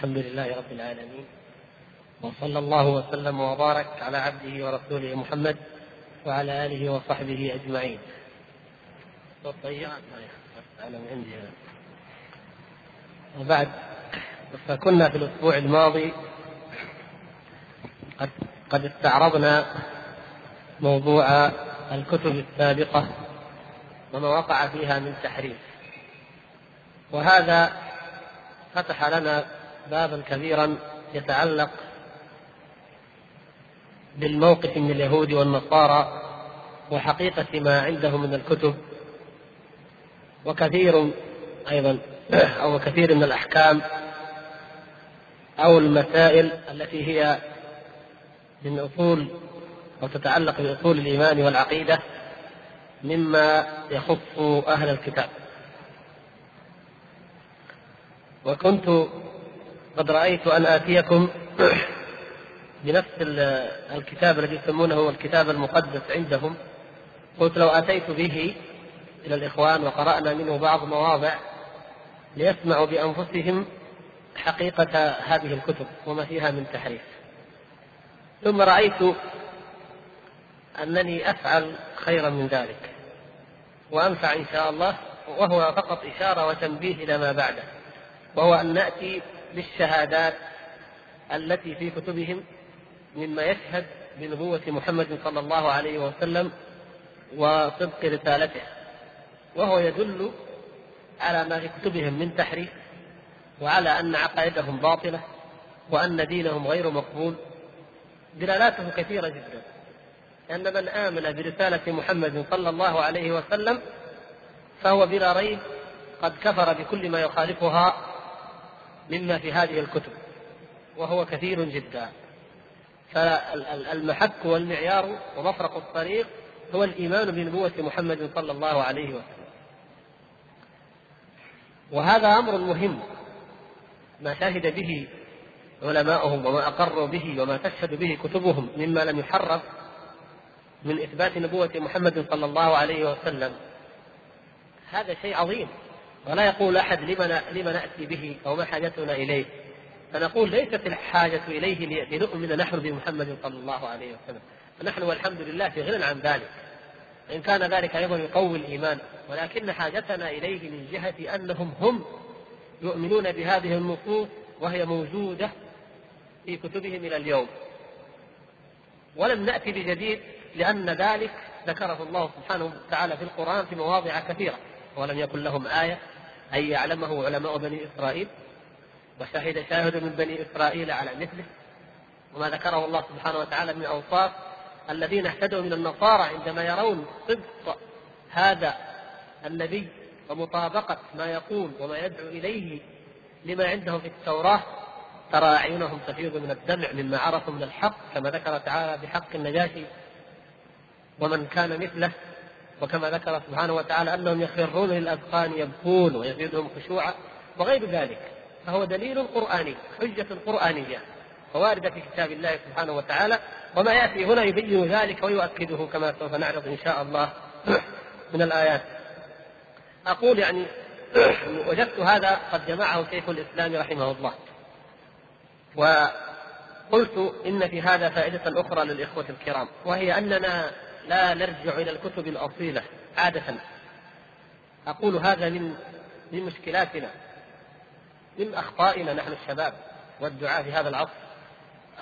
الحمد لله رب العالمين. وصلى الله وسلم وبارك على عبده ورسوله محمد وعلى آله وصحبه عندي وبعد فكنا في الأسبوع الماضي قد قد استعرضنا موضوع الكتب السابقة وما وقع فيها من تحريف. وهذا فتح لنا بابا كبيرا يتعلق بالموقف من اليهود والنصارى وحقيقة ما عندهم من الكتب وكثير أيضا أو كثير من الأحكام أو المسائل التي هي من أصول أو تتعلق بأصول الإيمان والعقيدة مما يخص أهل الكتاب. وكنت قد رأيت أن آتيكم بنفس الكتاب الذي يسمونه الكتاب المقدس عندهم. قلت لو أتيت به إلى الإخوان وقرأنا منه بعض مواضع ليسمعوا بأنفسهم حقيقة هذه الكتب وما فيها من تحريف. ثم رأيت أنني أفعل خيرا من ذلك وأنفع إن شاء الله وهو فقط إشارة وتنبيه إلى ما بعده وهو أن نأتي بالشهادات التي في كتبهم مما يشهد بنبوة محمد صلى الله عليه وسلم وصدق رسالته وهو يدل على ما في كتبهم من تحريف وعلى أن عقائدهم باطلة وأن دينهم غير مقبول. دلالاته كثيرة جدا أن من آمن برسالة محمد صلى الله عليه وسلم فهو بلا ريب قد كفر بكل ما يخالفها مما في هذه الكتب وهو كثير جدا. فالمحك والمعيار ومفرق الطريق هو الإيمان بنبوة محمد صلى الله عليه وسلم. وهذا أمر مهم ما شهد به علماؤهم وما أقروا به وما تشهد به كتبهم مما لم يحرف من إثبات نبوة محمد صلى الله عليه وسلم. هذا شيء عظيم. ولا يقول أحد لما لما نأتي به أو ما حاجتنا إليه. فنقول ليست الحاجة إليه لنؤمن نحن بمحمد صلى الله عليه وسلم. فنحن والحمد لله في غنى عن ذلك. إن كان ذلك أيضا يقوي الإيمان. ولكن حاجتنا إليه من جهة أنهم هم يؤمنون بهذه النصوص وهي موجودة في كتبهم إلى اليوم. ولم نأتي بجديد لأن ذلك ذكره الله سبحانه وتعالى في القرآن في مواضع كثيرة. ولم يكن لهم آية. أن يعلمه علماء بني إسرائيل وشهد شاهد من بني إسرائيل على مثله. وما ذكره الله سبحانه وتعالى من أوصاف الذين اهتدوا من النصارى عندما يرون صدق هذا النبي ومطابقة ما يقول وما يدعو إليه لما عندهم في التوراة ترى أعينهم تفيض من الدمع مما عرفوا من الحق كما ذكر تعالى بحق النجاشي ومن كان مثله وكما ذكر سبحانه وتعالى أنهم يخرون للأذقان يبكون ويزيدهم خشوعا وغير ذلك فهو دليل قرآني حجة قرآنية وواردة في كتاب الله سبحانه وتعالى وما يأتي هنا يبين ذلك ويؤكده كما سوف نعرض إن شاء الله من الآيات. أقول يعني وجدت هذا قد جمعه شيخ الإسلام رحمه الله. وقلت إن في هذا فائدة أخرى للإخوة الكرام وهي أننا لا نرجع إلى الكتب الأصيلة عادة. أقول هذا من من مشكلاتنا من أخطائنا نحن الشباب والدعاة في هذا العصر.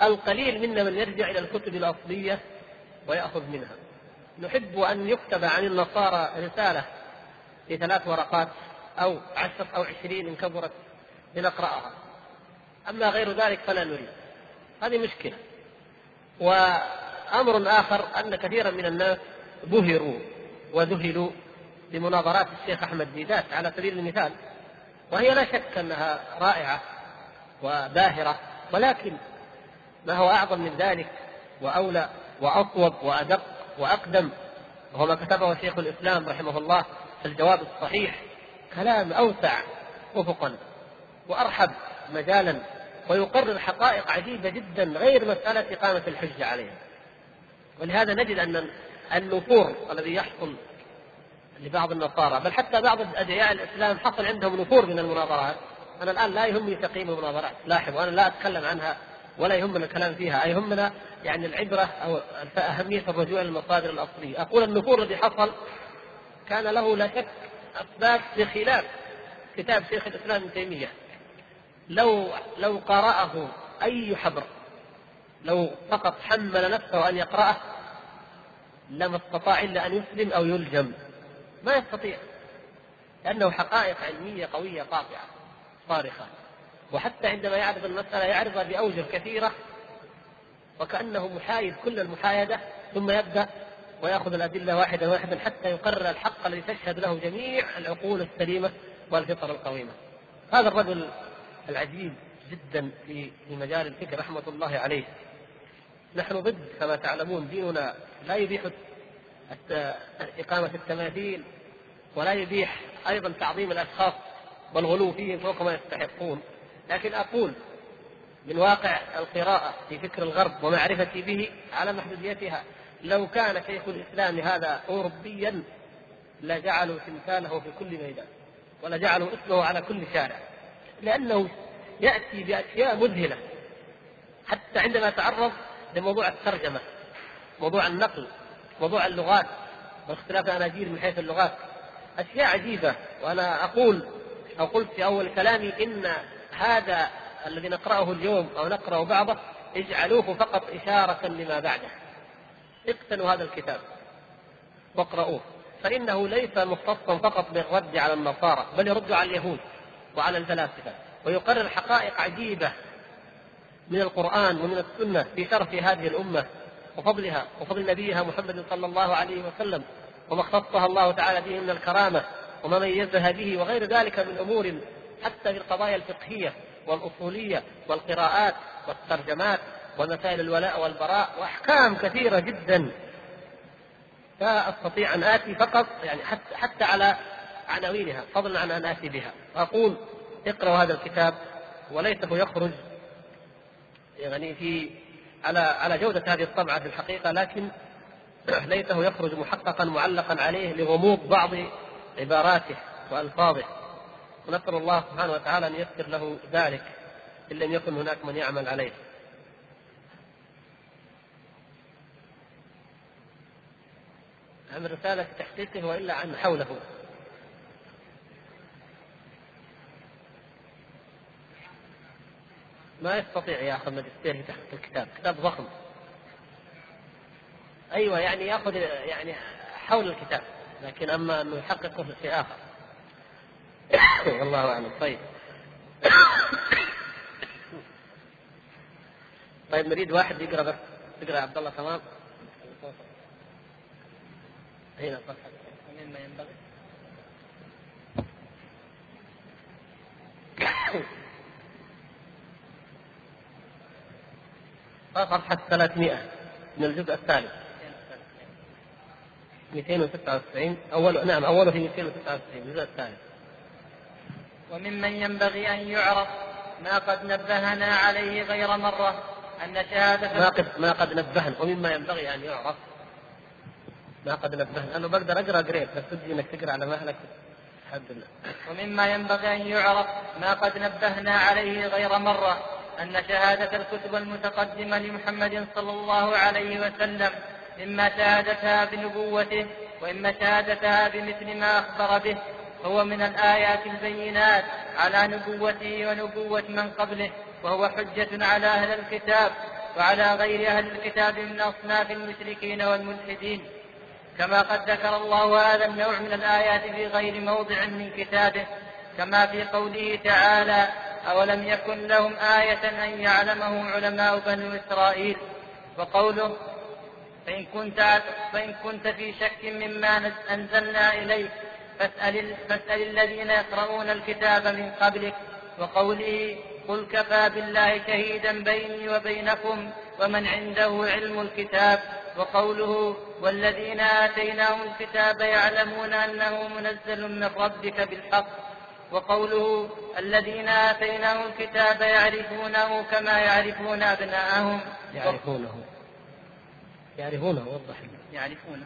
القليل منا من يرجع إلى الكتب الأصلية ويأخذ منها. نحب أن يكتب عن النصارى رسالة في ثلاث ورقات أو عشر أو عشرين إن كبرت لنقرأها. أما غير ذلك فلا نريد. هذه مشكلة. و أمر آخر أن كثيرا من الناس بهروا وذهلوا بمناظرات الشيخ أحمد ديدات. على سبيل المثال وهي لا شك أنها رائعة وباهرة ولكن ما هو أعظم من ذلك وأولى وأصوب وأدق وأقدم وهو ما كتبه شيخ الإسلام رحمه الله في الجواب الصحيح كلام أوسع أفقا وأرحب مجالا ويقرر حقائق عجيبة جدا غير مسألة إقامة الحجة عليها. ولهذا نجد أن النفور الذي يحصل لبعض النصارى بل حتى بعض ادعياء الإسلام حصل عندهم نفور من المناظرات. أنا الآن لا يهمني تقييم المناظرات لاحظوا أنا لا أتكلم عنها ولا يهمنا الكلام فيها. يهمنا يعني العبرة أو أهمية الرجوع للمصادر الأصلية. أقول النفور الذي حصل كان له لا شك أسباب بخلاف كتاب شيخ الإسلام ابن تيمية. لو لو قرأه أي حبر لو فقط حمل نفسه أن يقرأه لما استطاع إلا أن يسلم أو يلجم. ما يستطيع لأنه حقائق علمية قوية قاطعة صارخة. وحتى عندما يعرض المسألة يعرضها بأوجه كثيرة وكأنه محايد كل المحايدة ثم يبدأ ويأخذ الأدلة واحدا واحدا حتى يقرر الحق الذي تشهد له جميع العقول السليمة والفطر القويمة. هذا الرجل العجيب جدا في مجال الفكر رحمة الله عليه. نحن ضد كما تعلمون ديننا لا يبيح إقامة التماثيل ولا يبيح أيضا تعظيم الأشخاص والغلو فيهم فوق ما يستحقون. لكن أقول من واقع القراءة في فكر الغرب ومعرفتي به على محدوديتها لو كان شيخ الإسلام هذا أوروبيا لجعلوا تمثاله في كل ميدان ولجعلوا اسمه على كل شارع لأنه يأتي بأشياء مذهلة حتى عندما تعرض لموضوع الترجمة موضوع النقل موضوع اللغات واختلاف الأناجيل من حيث اللغات. أشياء عجيبة وأنا أقول أو قلت في أول كلامي إن هذا الذي نقرأه اليوم أو نقرأ بعضه اجعلوه فقط إشارة لما بعده. اقتنوا هذا الكتاب. واقرأوه فإنه ليس مختصا فقط بالرد على النصارى بل يرد على اليهود وعلى الفلاسفة ويقرر حقائق عجيبة. من القرآن ومن السنة في شرف هذه الأمة وفضلها وفضل نبيها محمد صلى الله عليه وسلم وما اختصها الله تعالى به من الكرامة وما ميزها به وغير ذلك من أمور حتى في القضايا الفقهية والأصولية والقراءات والترجمات ومسائل الولاء والبراء وأحكام كثيرة جدا. لا أستطيع أن آتي فقط يعني حتى, حتى على عناوينها فضلا عن أن آتي بها. أقول اقرأوا هذا الكتاب وليته يخرج يعني في على على جودة هذه الطبعة في الحقيقة لكن ليته يخرج محققا معلقا عليه لغموض بعض عباراته وألفاظه. ونسأل الله سبحانه وتعالى أن ييسر له ذلك إن لم يكن هناك من يعمل عليه. عن رسالة تحقيقه وإلا عن حوله. ما يستطيع ياخذ ماجستير في تحقيق الكتاب، كتاب ضخم. أيوه يعني يأخذ يعني حول الكتاب، لكن أما انه يحققه في شيء آخر. والله أعلم، طيب. طيب نريد واحد يقرأ بس تقرا يا عبد الله تمام؟ هنا الصفحه مما ينبغي صفحة 300 من الجزء الثالث. 296 أول نعم أوله في 296 الجزء الثالث. وممن ينبغي أن يعرف ما قد نبهنا عليه غير مرة أن شهادة ما قد ما قد نبهنا ومما ينبغي أن يعرف ما قد نبهنا. أنا بقدر أقرأ قريت بس ودي إنك تقرأ على مهلك. الحمد لله. ومما ينبغي أن يعرف ما قد نبهنا عليه غير مرة أن شهادة الكتب المتقدمة لمحمد صلى الله عليه وسلم إما شهادتها بنبوته وإما شهادتها بمثل ما أخبر به هو من الآيات البينات على نبوته ونبوة من قبله وهو حجة على أهل الكتاب وعلى غير أهل الكتاب من أصناف المشركين والملحدين. كما قد ذكر الله هذا النوع من الآيات في غير موضع من كتابه كما في قوله تعالى أولم يكن لهم آية أن يعلمه علماء بنو إسرائيل؟ وقوله فإن كنت, فإن كنت في شك مما أنزلنا إليك فاسأل, فاسأل الذين يقرؤون الكتاب من قبلك. وقوله قل كفى بالله شهيدا بيني وبينكم ومن عنده علم الكتاب. وقوله والذين آتيناهم الكتاب يعلمون أنه منزل من ربك بالحق. وقوله الذين آتيناهم الكتاب يعرفونه كما يعرفون أبناءهم. يعرفونه. يعرفونه وضح يعرفونه.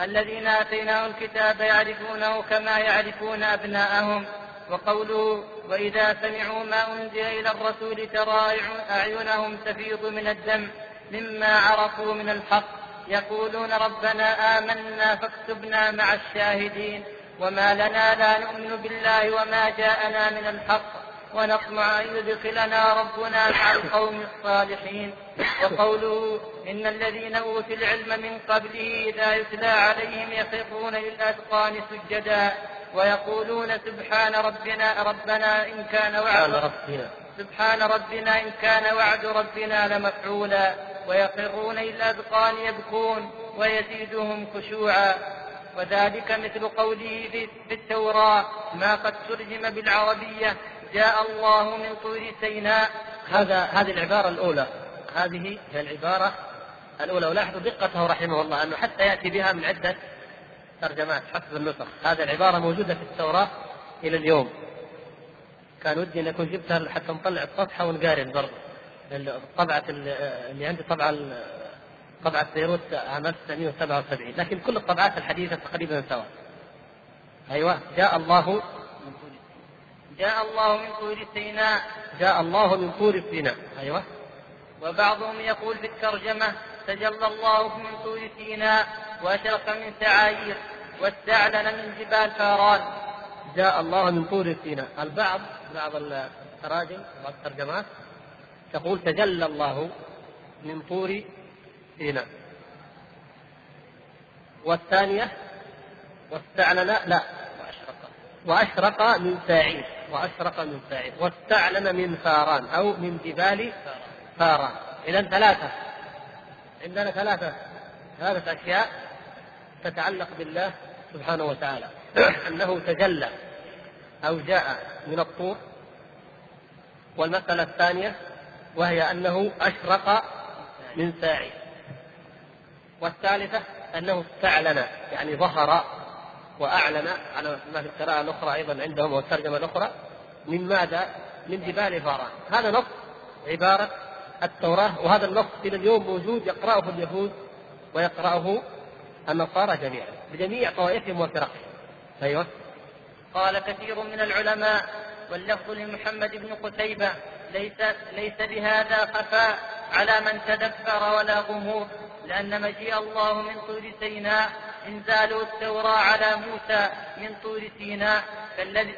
الذين آتيناهم الكتاب يعرفونه كما يعرفون أبناءهم. وقوله وإذا سمعوا ما أنزل إلى الرسول ترى أعينهم تفيض من الدم مما عرفوا من الحق. يقولون ربنا آمنا فاكتبنا مع الشاهدين. وما لنا لا نؤمن بالله وما جاءنا من الحق ونطمع أن يدخلنا ربنا مع القوم الصالحين وقوله إن الذين أوتوا العلم من قبله إذا يتلى عليهم يخرون للأذقان سجدا ويقولون سبحان ربنا ربنا إن كان وعد ربنا. سبحان ربنا إن كان وعد ربنا لمفعولا ويخرون للأذقان يبكون ويزيدهم خشوعا وذلك مثل قوله في التوراة ما قد ترجم بالعربية جاء الله من طور سيناء. هذا هذه العبارة الأولى. هذه هي العبارة الأولى. ولاحظوا دقته رحمه الله أنه حتى يأتي بها من عدة ترجمات حسب النسخ. هذه العبارة موجودة في التوراة إلى اليوم. كان ودي أن أكون جبتها حتى نطلع الصفحة ونقارن برضه. طبعة اللي عندي طبعة طبعة بيروت عام 1977 لكن كل الطبعات الحديثة تقريبا سواء. أيوة. جاء الله جاء الله من طور سيناء جاء الله من طور سيناء أيوة. وبعضهم يقول في الترجمة تجلى الله من طور سيناء وأشرق من سعاير واستعلن من جبال فاران. جاء الله من طور سيناء البعض بعض التراجم بعض الترجمات تقول تجلى الله من طور سيناء والثانية واستعلن لا وأشرق. من ساعير وأشرق من ساعير واستعلن من فاران أو من جبال فاران. إذا ثلاثة. عندنا ثلاثة. ثلاثة أشياء تتعلق بالله سبحانه وتعالى. أنه تجلى أو جاء من الطور. والمسألة الثانية وهي أنه أشرق من ساعي والثالثة أنه استعلن يعني ظهر وأعلن على ما في القراءة الأخرى أيضا عندهم والترجمة الأخرى من ماذا؟ من جبال فاران هذا نص عبارة التوراة وهذا النص إلى اليوم موجود يقرأه اليهود ويقرأه النصارى جميعا بجميع طوائفهم وفرقهم. أيوه. قال كثير من العلماء واللفظ لمحمد بن قتيبة ليس ليس بهذا خفاء على من تدبر ولا غموض. لأن مجيء الله من طور سيناء إنزال التوراة على موسى من طور سيناء كالذي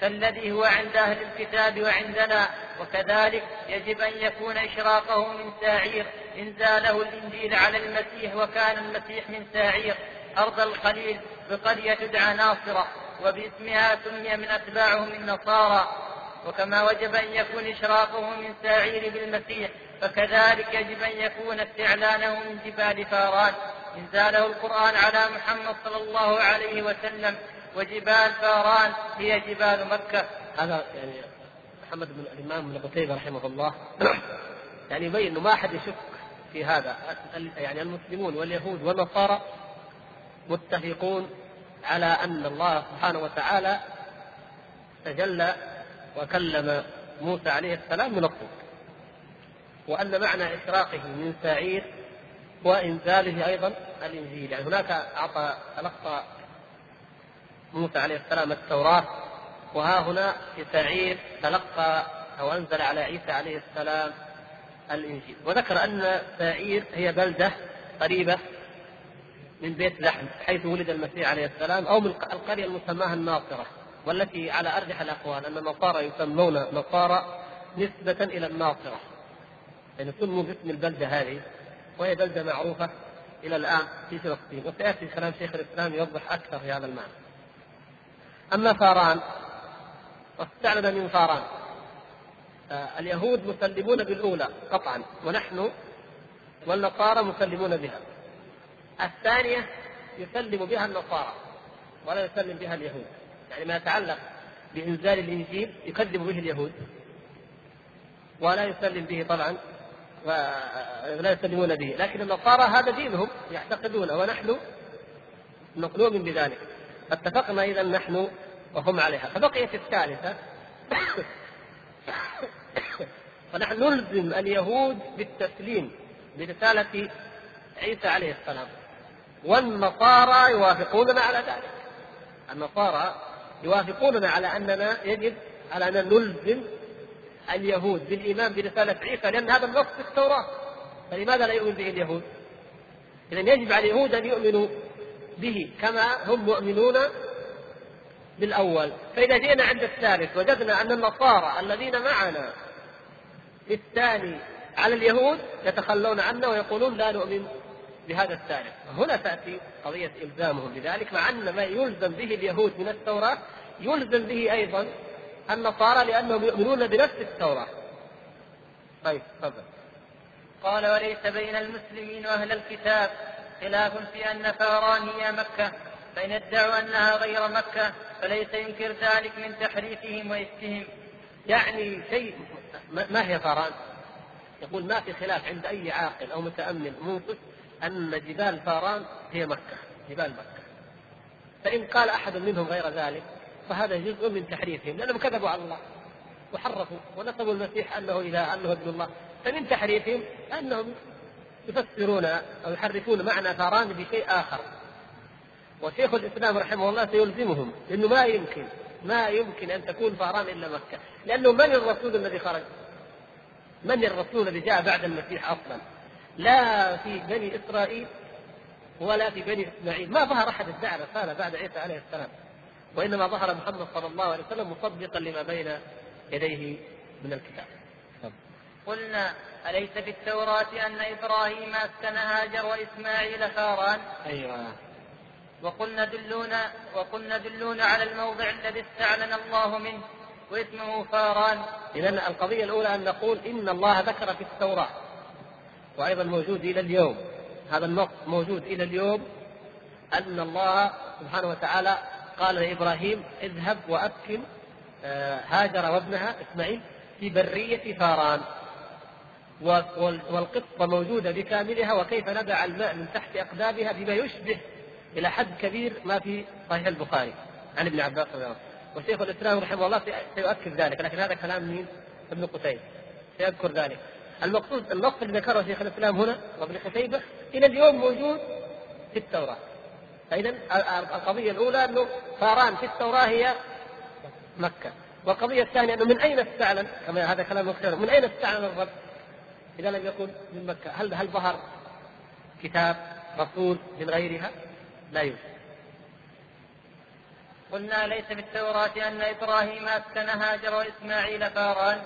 كالذي هو عند أهل الكتاب وعندنا وكذلك يجب أن يكون إشراقه من ساعير إنزاله الإنجيل على المسيح وكان المسيح من ساعير. أرض الخليل بقرية تدعى ناصرة وباسمها سمي من أتباعهم النصارى وكما وجب أن يكون إشراقه من ساعير بالمسيح فكذلك يجب أن يكون استعلانه من جبال فاران إنزاله القرآن على محمد صلى الله عليه وسلم وجبال فاران هي جبال مكة. هذا يعني محمد بن الإمام بن قتيبة رحمه الله يعني يبين أنه ما أحد يشك في هذا. يعني المسلمون واليهود والنصارى متفقون على أن الله سبحانه وتعالى تجلى وكلم موسى عليه السلام من الطور وأن معنى إشراقه من سعير وإنزاله أيضا الإنجيل. يعني هناك أعطى تلقى موسى عليه السلام التوراة وها هنا في سعير تلقى أو أنزل على عيسى عليه السلام الإنجيل. وذكر أن سعير هي بلدة قريبة من بيت لحم حيث ولد المسيح عليه السلام أو من القرية المسماة الناصرة والتي على أرجح الأقوال أن النصارى يسمون نصارى نسبة إلى الناصرة. يعني سموا باسم البلدة هذه وهي بلدة معروفة إلى الآن في فلسطين وسيأتي كلام شيخ الإسلام يوضح أكثر في هذا المعنى. أما فاران واستعلن من فاران. آه اليهود مسلمون بالأولى قطعا ونحن والنصارى مسلمون بها. الثانية يسلم بها النصارى ولا يسلم بها اليهود. يعني ما يتعلق بإنزال الإنجيل يكذب به اليهود ولا يسلم به طبعا ولا يسلمون به. لكن النصارى هذا دينهم يعتقدونه ونحن نؤمن بذلك. اتفقنا إذا نحن وهم عليها. فبقيت الثالثة. فنحن نلزم اليهود بالتسليم برسالة عيسى عليه السلام. والنصارى يوافقوننا على ذلك. النصارى يوافقوننا على أننا يجب على أن نلزم اليهود بالإيمان برسالة عيسى لأن هذا النص في التوراة. فلماذا لا يؤمن به اليهود؟ إذا يجب على اليهود أن يؤمنوا به كما هم مؤمنون بالأول. فإذا جئنا عند الثالث وجدنا أن النصارى الذين معنا في الثاني على اليهود يتخلون عنا ويقولون لا نؤمن بهذا الثالث. هنا تأتي قضية إلزامهم بذلك مع أن ما يلزم به اليهود من التوراة يلزم به أيضا النصارى لأنهم يؤمنون بنفس التوراة. طيب تفضل. قال وليس بين المسلمين وأهل الكتاب خلاف في أن فاران هي مكة فإن ادعوا أنها غير مكة فليس ينكر ذلك من تحريفهم وإفكهم. يعني شيء ما هي فاران؟ يقول ما في خلاف عند أي عاقل أو متأمل منصف أن جبال فاران هي مكة جبال مكة. فإن قال أحد منهم غير ذلك فهذا جزء من تحريفهم لأنهم كذبوا على الله وحرفوا ونسبوا المسيح أنه إله أنه ابن الله. فمن تحريفهم أنهم يفسرون أو يحرفون معنى فاران بشيء آخر. وشيخ الإسلام رحمه الله سيلزمهم لأنه ما يمكن ما يمكن أن تكون فاران إلا مكة لأنه من الرسول الذي خرج؟ من الرسول الذي جاء بعد المسيح أصلا؟ لا في بني إسرائيل ولا في بني إسماعيل. ما ظهر أحد ادعى رسالة بعد عيسى عليه السلام. وإنما ظهر محمد صلى الله عليه وسلم مصدقا لما بين يديه من الكتاب. قلنا أليس في التوراة أن إبراهيم أسكن هاجر وإسماعيل خاران أيوة. وقلنا دلونا وقلنا دلونا على الموضع الذي استعلن الله منه واسمه فاران. إذا القضية الأولى أن نقول إن الله ذكر في التوراة وأيضا موجود إلى اليوم. هذا النص موجود إلى اليوم أن الله سبحانه وتعالى قال لإبراهيم اذهب وأسكن آه، هاجر وابنها إسماعيل في برية فاران. والقصة موجودة بكاملها وكيف نبع الماء من تحت أقدامها بما يشبه إلى حد كبير ما في صحيح البخاري. عن ابن عباس رضي الله وشيخ الإسلام رحمه الله سيؤكد ذلك لكن هذا كلام مين؟ ابن قتيبة. سيذكر ذلك. المقصود النص اللي ذكره شيخ الإسلام هنا وابن قتيبة إلى اليوم موجود في التوراة. فإذا القضية الأولى أنه فاران في التوراة هي مكة. والقضية الثانية أنه من أين استعلن؟ كما هذا كلام مختلف. من أين استعلن الرب؟ إذا لم يكن من مكة. هل هل ظهر كتاب رسول من غيرها؟ لا يوجد. قلنا ليس في التوراة أن إبراهيم أسكن هاجر وإسماعيل فاران.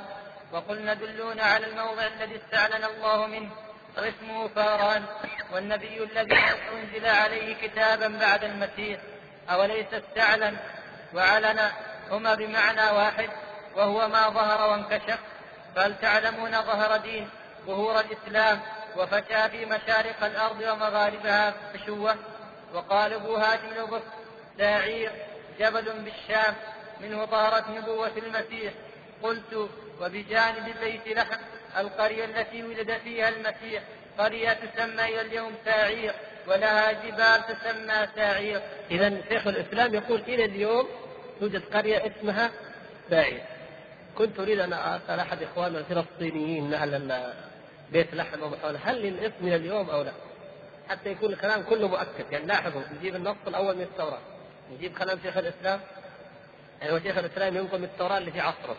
وقلنا دلونا على الموضع الذي استعلن الله منه. واسمه فاران والنبي الذي أنزل عليه كتابا بعد المسيح أوليس استعلن وعلن هما بمعنى واحد وهو ما ظهر وانكشف فهل تعلمون ظهر دين ظهور الإسلام وفشى في مشارق الأرض ومغاربها فشوة وقال أبو هاشم بن داعير جبل بالشام منه ظهرت نبوة المسيح. قلت وبجانب بيت لحم القرية التي ولد فيها المسيح. قرية تسمى إلى اليوم ساعير ولها جبال تسمى ساعير إذا شيخ الإسلام يقول إلى اليوم توجد قرية اسمها ساعير كنت أريد أن أسأل أحد إخواننا الفلسطينيين أهل بيت لحم وما هل للاسم من اليوم أو لا؟ حتى يكون الكلام كله مؤكد. يعني لاحظوا نجيب النص الأول من التوراة. نجيب كلام شيخ الإسلام. يعني هو شيخ الإسلام ينقل من التوراة اللي في عصره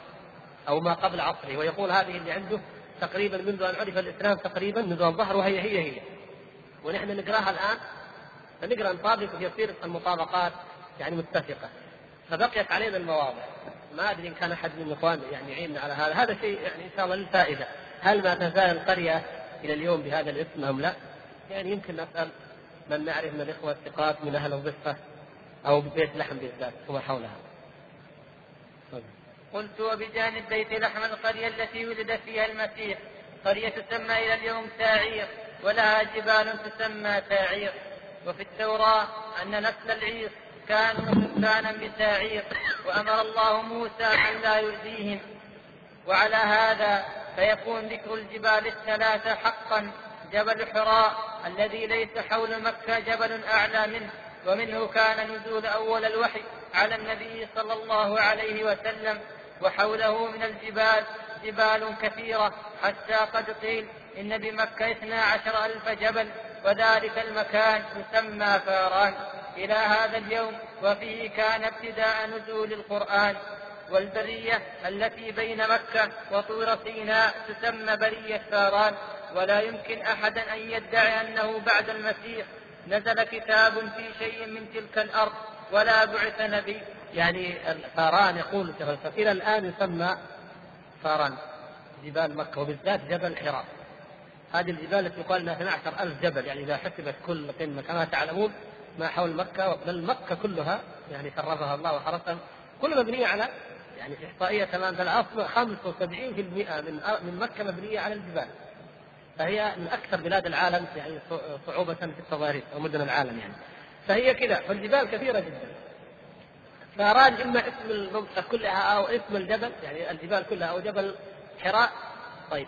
أو ما قبل عصره ويقول هذه اللي عنده تقريبا منذ أن عرف الإسلام تقريبا منذ أن ظهر وهي هي هي. ونحن نقرأها الآن فنقرأ نطابق يصير المطابقات يعني متفقة. فبقيت علينا المواضع. ما أدري إن كان أحد من الاخوان يعني يعيننا على هذا، هذا شيء يعني إن شاء الله للفائدة، هل ما تزال القرية إلى اليوم بهذا الاسم أم لا؟ يعني يمكن نسأل من نعرف من الإخوة الثقات من أهل الضفة أو بيت لحم بالذات وما حولها. قلت وبجانب بيت لحم القرية التي ولد فيها المسيح قرية تسمى إلى اليوم ساعير ولها جبال تسمى ساعير. وفي التوراة أن نسل العير كانوا سكانا بساعير وأمر الله موسى أن لا يؤذيهم. وعلى هذا فيكون ذكر الجبال الثلاثة حقا جبل حراء الذي ليس حول مكة جبل أعلى منه ومنه كان نزول أول الوحي على النبي صلى الله عليه وسلم. وحوله من الجبال جبال كثيرة حتى قد قيل إن بمكة اثنا عشر ألف جبل وذلك المكان يسمى فاران. إلى هذا اليوم وفيه كان ابتداء نزول القرآن. والبرية التي بين مكة وطور سيناء تسمى برية فاران. ولا يمكن أحد أن يدعي أنه بعد المسيح نزل كتاب في شيء من تلك الأرض. ولا بعث نبي. يعني فاران يقول إلى الآن يسمى فاران جبال مكة وبالذات جبل حراء. هذه الجبال التي يقال إنها 12 ألف جبل يعني إذا حسبت كل قمة كما تعلمون ما حول مكة بل مكة كلها يعني شرفها الله وحرسها كلها مبنية على يعني إحصائية تمام الأصل 75% من من مكة مبنية على الجبال. فهي من أكثر بلاد العالم يعني صعوبة في التضاريس أو مدن العالم يعني. فهي كذا فالجبال كثيرة جدا. فأراد إما اسم المنطقة كلها أو اسم الجبل يعني الجبال كلها أو جبل حراء طيب.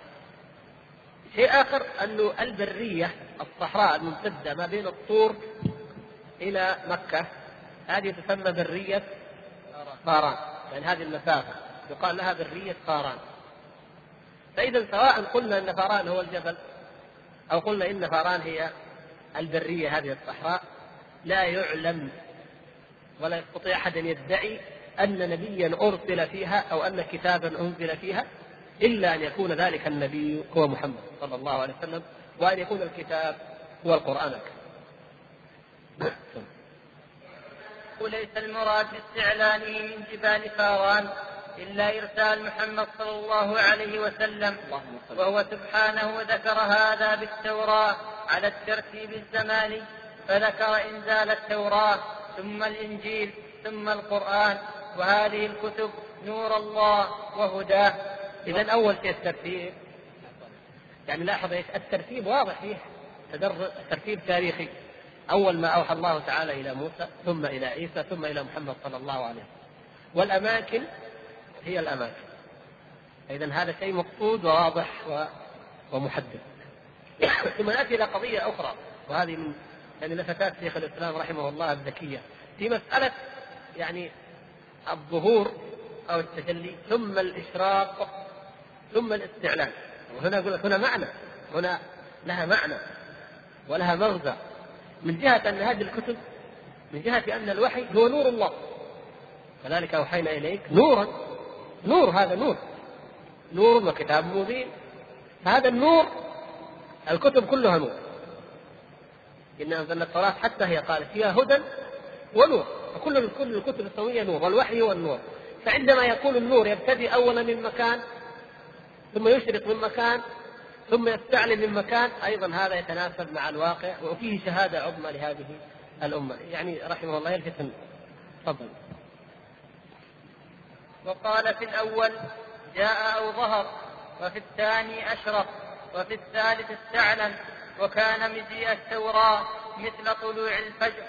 شيء آخر أنه البرية الصحراء الممتدة ما بين الطور إلى مكة هذه تسمى برية قاران يعني هذه المسافة. يقال لها برية قاران فإذا سواء قلنا أن فاران هو الجبل أو قلنا إن فاران هي البرية هذه الصحراء لا يعلم ولا يستطيع أحد أن يدعي أن نبيا أرسل فيها أو أن كتابا أنزل فيها إلا أن يكون ذلك النبي هو محمد صلى الله عليه وسلم وأن يكون الكتاب هو القرآن الكريم. وليس المراد باستعلانه من جبال فاران إلا إرسال محمد صلى الله عليه وسلم وهو سبحانه ذكر هذا بالتوراة على الترتيب الزماني. فذكر إنزال التوراة ثم الإنجيل ثم القرآن وهذه الكتب نور الله وهداه. إذا أول شيء الترتيب. يعني لاحظ إيش؟ الترتيب واضح فيه ترتيب تاريخي. أول ما أوحى الله تعالى إلى موسى ثم إلى عيسى ثم إلى محمد صلى الله عليه وسلم. والأماكن هي الأماكن. إذا هذا شيء مقصود وواضح ومحدد. ثم نأتي إلى قضية أخرى وهذه من يعني لفتات شيخ الإسلام رحمه الله الذكية في مسألة يعني الظهور أو التجلي ثم الإشراق ثم الاستعلان. وهنا أقول لك هنا معنى هنا لها معنى ولها مغزى. من جهة أن هذه الكتب من جهة أن الوحي هو نور الله. كذلك أوحينا إليك نورا نور هذا نور نور وكتاب مبين. هذا النور الكتب كلها نور. إن أنزلنا التوراة حتى هي قالت فيها هدى ونور. وكل كل الكتب السماوية نور والوحي هو النور. فعندما يكون النور يبتدي أولا من مكان ثم يشرق من مكان ثم يستعلن من مكان أيضا هذا يتناسب مع الواقع وفيه شهادة عظمى لهذه الأمة. يعني رحمه الله يلفت تفضل. وقال في الأول جاء أو ظهر وفي الثاني أشرق وفي الثالث استعلن وكان مجيء التوراة مثل طلوع الفجر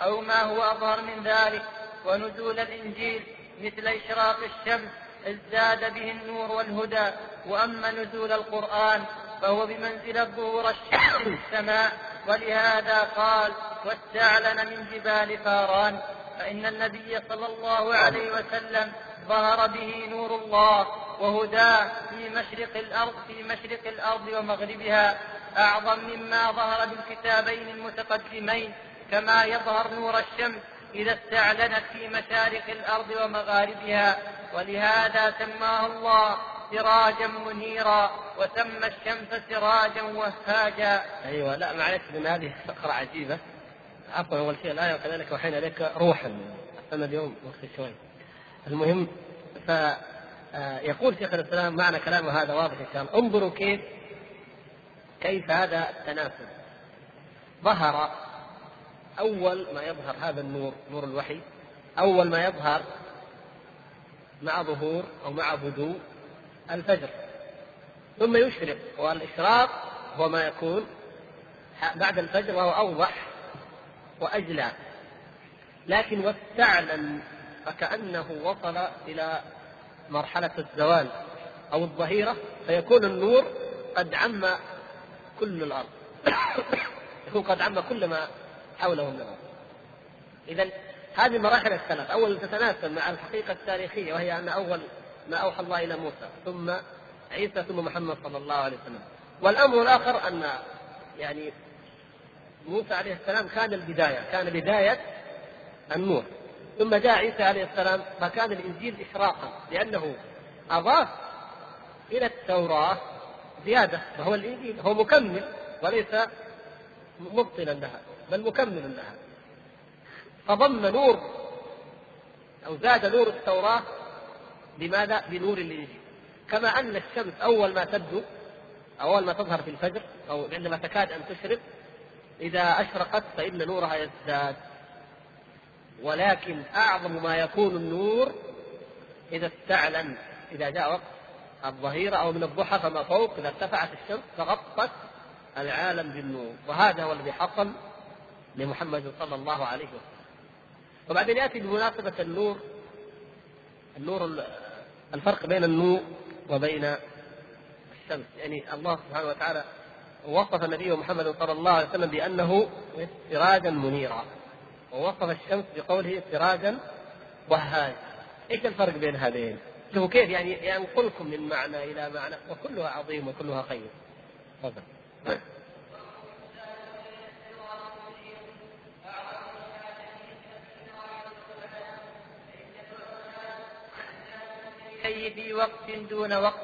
أو ما هو أظهر من ذلك ونزول الإنجيل مثل إشراق الشمس ازداد به النور والهدى. وأما نزول القرآن فهو بمنزله ظهور الشمس في السماء ولهذا قال واستعلن من جبال فاران فإن النبي صلى الله عليه وسلم ظهر به نور الله. وهداه في مشرق الأرض في مشرق الأرض ومغربها أعظم مما ظهر بالكتابين المتقدمين كما يظهر نور الشمس إذا استعلنت في مشارق الأرض ومغاربها. ولهذا سماه الله سراجا منيرا وسمى الشمس سراجا وهاجا. أيوه لا معلش من هذه فقرة عجيبة. عفوا أول شيء الآية وكذلك وحينا إليك روحا. أنا اليوم وقت شوي. المهم ف يقول شيخ الإسلام معنى كلامه هذا واضح إن شاء الله. انظروا كيف كيف هذا التناسب. ظهر أول ما يظهر هذا النور نور الوحي أول ما يظهر مع ظهور أو مع بدو الفجر. ثم يشرق والإشراق هو ما يكون بعد الفجر وهو أوضح وأجلى. لكن واستعلن فكأنه وصل إلى مرحلة الزوال أو الظهيرة فيكون النور قد عم كل الأرض. يكون قد عم كل ما حوله من الأرض. إذا هذه المراحل الثلاث. أول تتناسب مع الحقيقة التاريخية وهي أن أول ما أوحى الله إلى موسى ثم عيسى ثم محمد صلى الله عليه وسلم. والأمر الآخر أن يعني موسى عليه السلام كان البداية كان بداية النور. ثم جاء عيسى عليه السلام فكان الإنجيل إشراقا لأنه أضاف إلى التوراة زيادة وهو الإنجيل هو مكمل وليس مبطلا لها بل مكمل لها. فضم نور أو زاد نور التوراة بماذا؟ بنور الإنجيل. كما أن الشمس أول ما تبدو أول ما تظهر في الفجر أو عندما تكاد أن تشرق إذا أشرقت فإن نورها يزداد. ولكن أعظم ما يكون النور إذا استعلن إذا جاء وقت الظهيرة أو من الضحى فما فوق إذا ارتفعت الشمس فغطت العالم بالنور. وهذا هو الذي حصل لمحمد صلى الله عليه وسلم. وبعدين يأتي بمناسبة النور النور الفرق بين النور وبين الشمس. يعني الله سبحانه وتعالى وصف النبي محمد صلى الله عليه وسلم بأنه سراجا منيرا. ووصف الشمس بقوله سراجا وهاجا إيش الفرق بين هذين؟ شوفوا كيف يعني ينقلكم من معنى إلى معنى وكلها عظيم وكلها خير. تفضل. في وقت دون وقت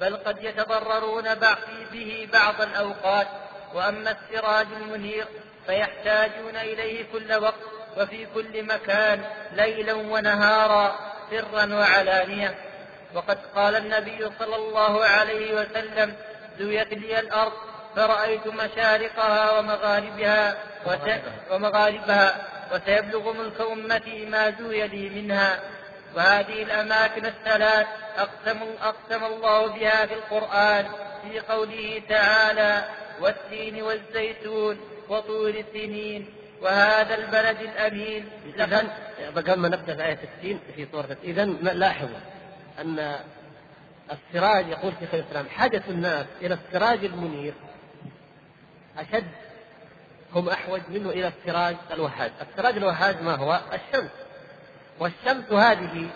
بل قد يتضررون به بعض الأوقات وأما السراج المنير فيحتاجون إليه كل وقت وفي كل مكان ليلا ونهارا سرا وعلانية. وقد قال النبي صلى الله عليه وسلم زويت لي الأرض فرأيت مشارقها ومغاربها ومغاربها وسيبلغ ملك أمتي ما زوي لي منها. وهذه الأماكن الثلاث أقسم, أقسم الله بها في القرآن في قوله تعالى والتين والزيتون وطول سنين وهذا البلد الأمين. إذا قبل ما نبدأ في آية التين في سورة إذا لاحظوا أن السراج يقول شيخ الإسلام حدث الناس إلى السراج المنير أشد هم أحوج منه إلى السراج الوهاج. السراج الوهاج ما هو؟ الشمس. والشمس هذه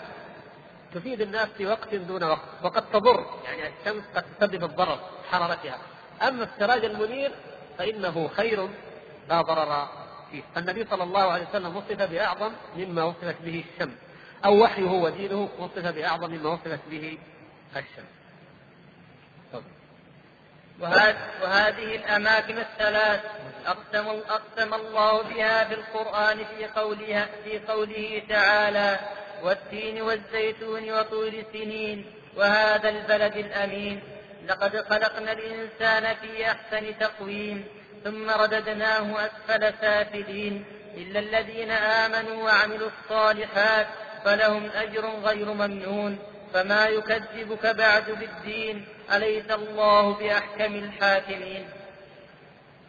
تفيد الناس في وقت دون وقت وقد تضر يعني الشمس قد تسبب الضرر حرارتها. أما السراج المنير فإنه خير لا ضرر فيه. فالنبي صلى الله عليه وسلم وصف بأعظم مما وصفت به الشمس أو وحيه ودينه وصف بأعظم مما وصفت به الشمس. وهذه الأماكن الثلاث أقسم, أقسم الله بها في القرآن في قولها في قوله تعالى والتين والزيتون وطول سنين وهذا البلد الأمين. لقد خلقنا الإنسان في أحسن تقويم ثم رددناه أسفل سافلين. إلا الذين آمنوا وعملوا الصالحات فلهم أجر غير ممنون. فما يكذبك بعد بالدين؟ أليس الله بأحكم الحاكمين؟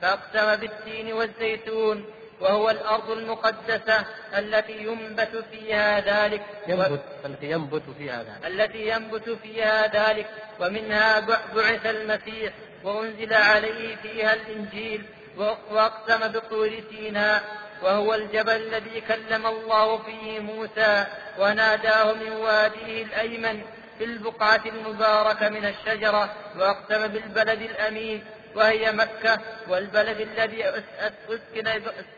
فأقسم بالتين والزيتون. وهو الأرض المقدسة التي ينبت فيها ذلك ينبت التي ينبت فيها ذلك. التي ينبت فيها ذلك ومنها بعث المسيح وأنزل عليه فيها الإنجيل وأقسم بطور سيناء وهو الجبل الذي كلم الله فيه موسى وناداه من واديه الأيمن في البقعة المباركة من الشجرة وأقسم بالبلد الأمين وهي مكة والبلد الذي أسكن,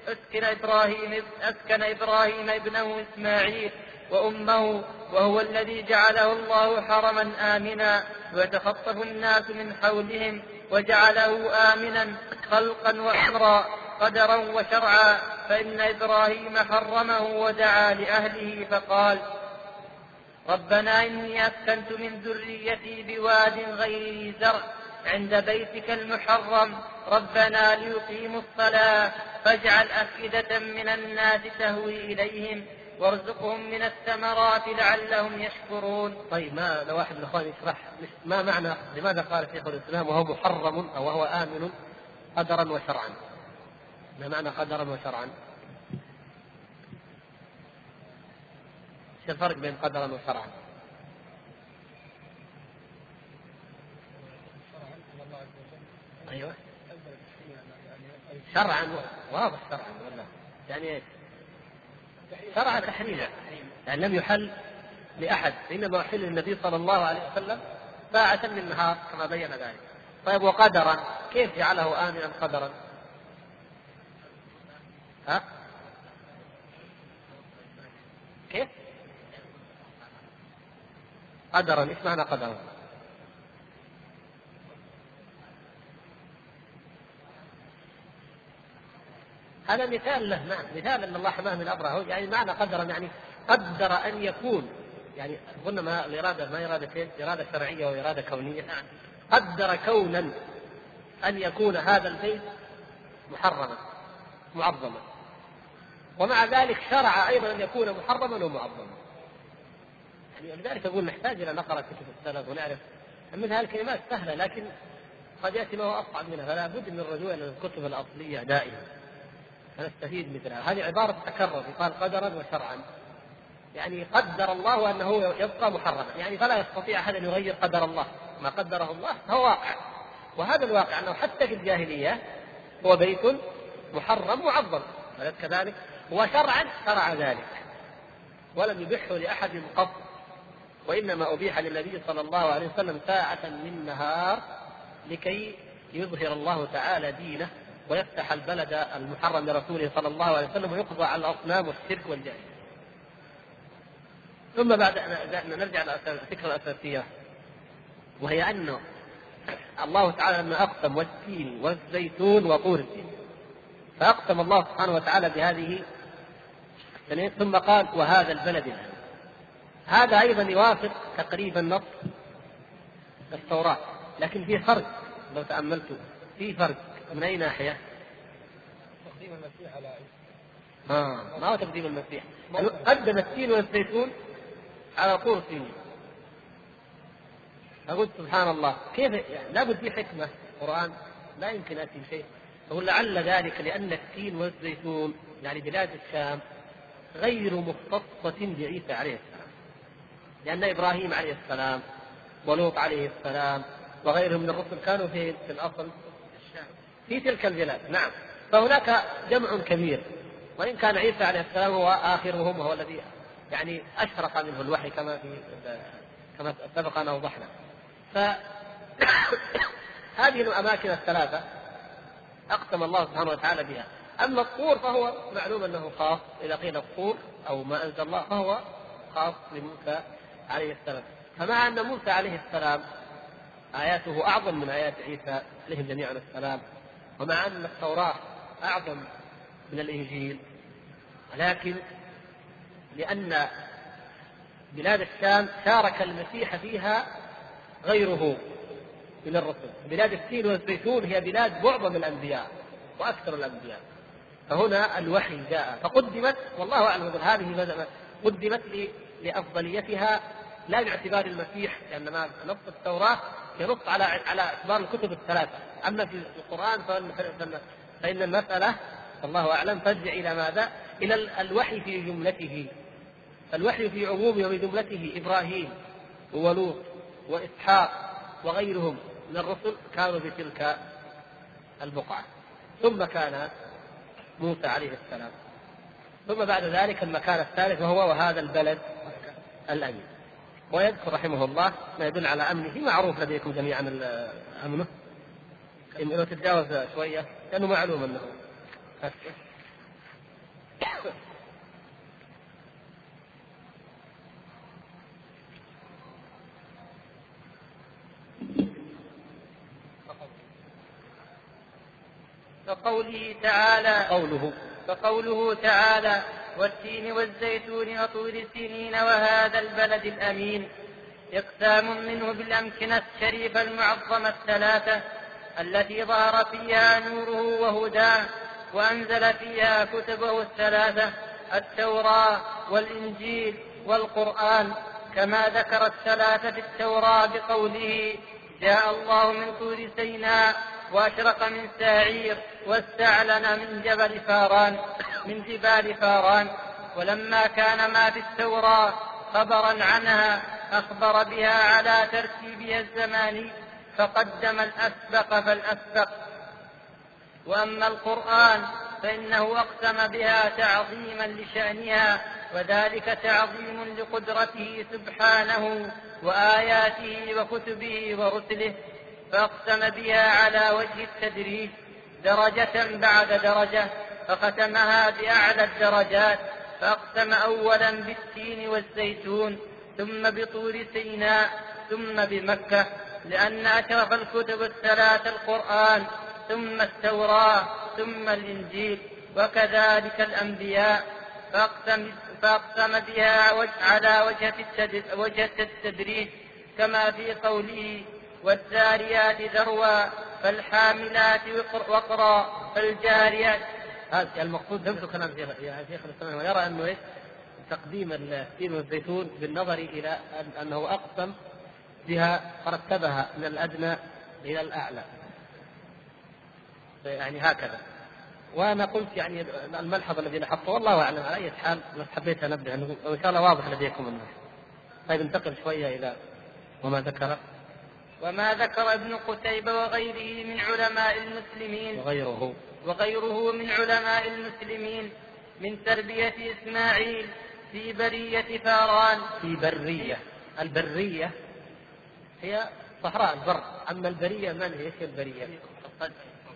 أسكن إبراهيم أسكن إبراهيم ابنه إسماعيل وأمه وهو الذي جعله الله حرما آمنا ويتخطف الناس من حولهم وجعله آمنا خلقا وأمرا قدرا وشرعا فإن إبراهيم حرمه ودعا لأهله فقال ربنا إني أسكنت من ذريتي بواد غير ذي زرع عند بيتك المحرم ربنا ليقيموا الصلاة فاجعل أفئدة من الناس تهوي إليهم وارزقهم من الثمرات لعلهم يشكرون. طيب ما لو واحد من الاخوان يشرح ما معنى لماذا قال شيخ الإسلام وهو محرم أو وهو آمن قدرا وشرعا؟ ما معنى قدرا وشرعا؟ إيش الفرق بين قدرا وشرعا؟ أيوه شرعا واضح شرعا والله يعني؟ شرع تحريما يعني لم يحل لأحد إنما أحل للنبي صلى الله عليه وسلم ساعة من النهار كما بين ذلك. طيب وقدرا كيف جعله آمنا قدرا؟ ها؟ كيف؟ قدرا إيش معنى قدرا؟ هذا مثال له نعم مثال أن الله حماه من ابرهه يعني معنى قدرا يعني قدر أن يكون يعني قلنا ما الإرادة ما ارادتين إرادة شرعية واراده كونية. نعم. قدر كونا أن يكون هذا البيت محرما معظما. ومع ذلك شرع أيضا أن يكون محرما ومعظما يعني لذلك أقول نحتاج إلى نقرأ كتب السلف ونعرف مثل هذه الكلمات سهلة لكن قد يأتي ما هو أصعب منها فلا بد من الرجوع إلى الكتب الأصلية دائما. فنستفيد مثلها هذه عبارة تكرر يقال قدرا وشرعا. يعني قدر الله أنه يبقى محرما. يعني فلا يستطيع أحد أن يغير قدر الله. ما قدره الله فهو واقع. وهذا الواقع أنه حتى في الجاهلية هو بيت محرم معظم أليس كذلك؟ وشرعا شرع ذلك. ولم يبحه لأحد قط. وإنما أبيح للنبي صلى الله عليه وسلم ساعة من نهار لكي يظهر الله تعالى دينه. ويفتح البلد المحرم لرسوله صلى الله عليه وسلم ويقضى على الأصنام والشرك والجاهليه. ثم بعد أن نرجع الفكرة الأساسية وهي انه الله تعالى لما أقسم والتين والزيتون وطور السين فأقسم الله سبحانه وتعالى بهذه ثم قال وهذا البلد الامين هذا أيضا يوافق تقريبا نص التوراة لكن في فرق لو تأملتوا في فرق. من أي ناحية؟ تقديم المسيح على آه ما هو تقديم المسيح. قدم التين والزيتون على طور سنين أقول سبحان الله. كيف؟ يعني لابد في حكمة قرآن لا يمكن أتي شيء أقول لعل ذلك لأن التين والزيتون يعني بلاد الشام غير مختصة بعيسى عليه السلام. لأن إبراهيم عليه السلام ولوط عليه السلام وغيرهم من الرسل كانوا في في الأصل. في تلك البلاد. نعم. فهناك جمع كبير. وإن كان عيسى عليه السلام هو آخرهم وهو الذي يعني أشرق منه الوحي كما في كما سبق أن أوضحنا. فهذه الأماكن الثلاثة أقسم الله سبحانه وتعالى بها. أما الطور فهو معلوم أنه خاص إذا قيل الطور أو ما أنزل الله فهو خاص لموسى عليه السلام. فمع أن موسى عليه السلام آياته أعظم من آيات عيسى عليهم جميعا السلام ومع أن التوراة أعظم من الإنجيل ولكن لأن بلاد الشام شارك المسيح فيها غيره من الرسل. بلاد التين والزيتون هي بلاد معظم الأنبياء وأكثر الأنبياء. فهنا الوحي جاء. فقدمت والله أعلم هذه قدمت لأفضليتها لا باعتبار المسيح لأن ما نص التوراة ينص على على اعتبار الكتب الثلاثة. أما في القرآن فإن المسألة الله أعلم ترجع إلى ماذا؟ إلى الوحي في جملته. الوحي في عمومه وفي جملته إبراهيم ولوط وإسحاق وغيرهم من الرسل كانوا في تلك البقعة. ثم كان موسى عليه السلام. ثم بعد ذلك المكان الثالث وهو وهذا البلد الأمين. ويذكر رحمه الله ما يدل على أمنه معروف لديكم جميعا أمنه. لو تتجاوز شوية لأنه معلوم أنه كقوله تعالى قوله كقوله تعالى والتين والزيتون وطول سنين وهذا البلد الأمين. إقسام منه بالأمكنة الشريفة المعظمة الثلاثة التي ظهر فيها نوره وهداه وأنزل فيها كتبه الثلاثة التوراة والإنجيل والقرآن. كما ذكر الثلاثة في التوراة بقوله جاء الله من طور سيناء وأشرق من ساعير واستعلن من جبل فاران من جبال فاران. ولما كان ما في التوراة خبرا عنها أخبر بها على ترتيبها الزماني فقدم الأسبق فالأسبق. وأما القرآن فإنه أقسم بها تعظيما لشأنها وذلك تعظيم لقدرته سبحانه وآياته وكتبه ورسله. فأقسم بها على وجه التدريج درجة بعد درجة فختمها بأعلى الدرجات فأقسم أولا بالتين والزيتون ثم بطور سيناء ثم بمكة لأن أشرف الكتب الثلاث القرآن ثم التوراة ثم الإنجيل وكذلك الأنبياء. فأقسم, فأقسم بها على وجه التدريج كما في قوله والذاريات ذروا فالحاملات وقرا فالجاريات هذا المقصود نفس كلام شيخ الإسلام ويرى أنه إيش؟ تقديم التين والزيتون بالنظر إلى أنه أقسم بها فرتبها من الأدنى إلى الأعلى. يعني هكذا. وأنا قلت يعني الملحظ الذي لاحظته والله أعلم على أي حال بس حبيت أنبه أنه إن شاء الله واضح لديكم أنه. طيب انتقل شوية إلى وما ذكر وما ذكر ابن قتيبة وغيره من علماء المسلمين. وغيره. وغيره من علماء المسلمين من تربية إسماعيل في برية فاران. في برية. البرية هي صحراء البر. أما البرية من هي؟ البرية؟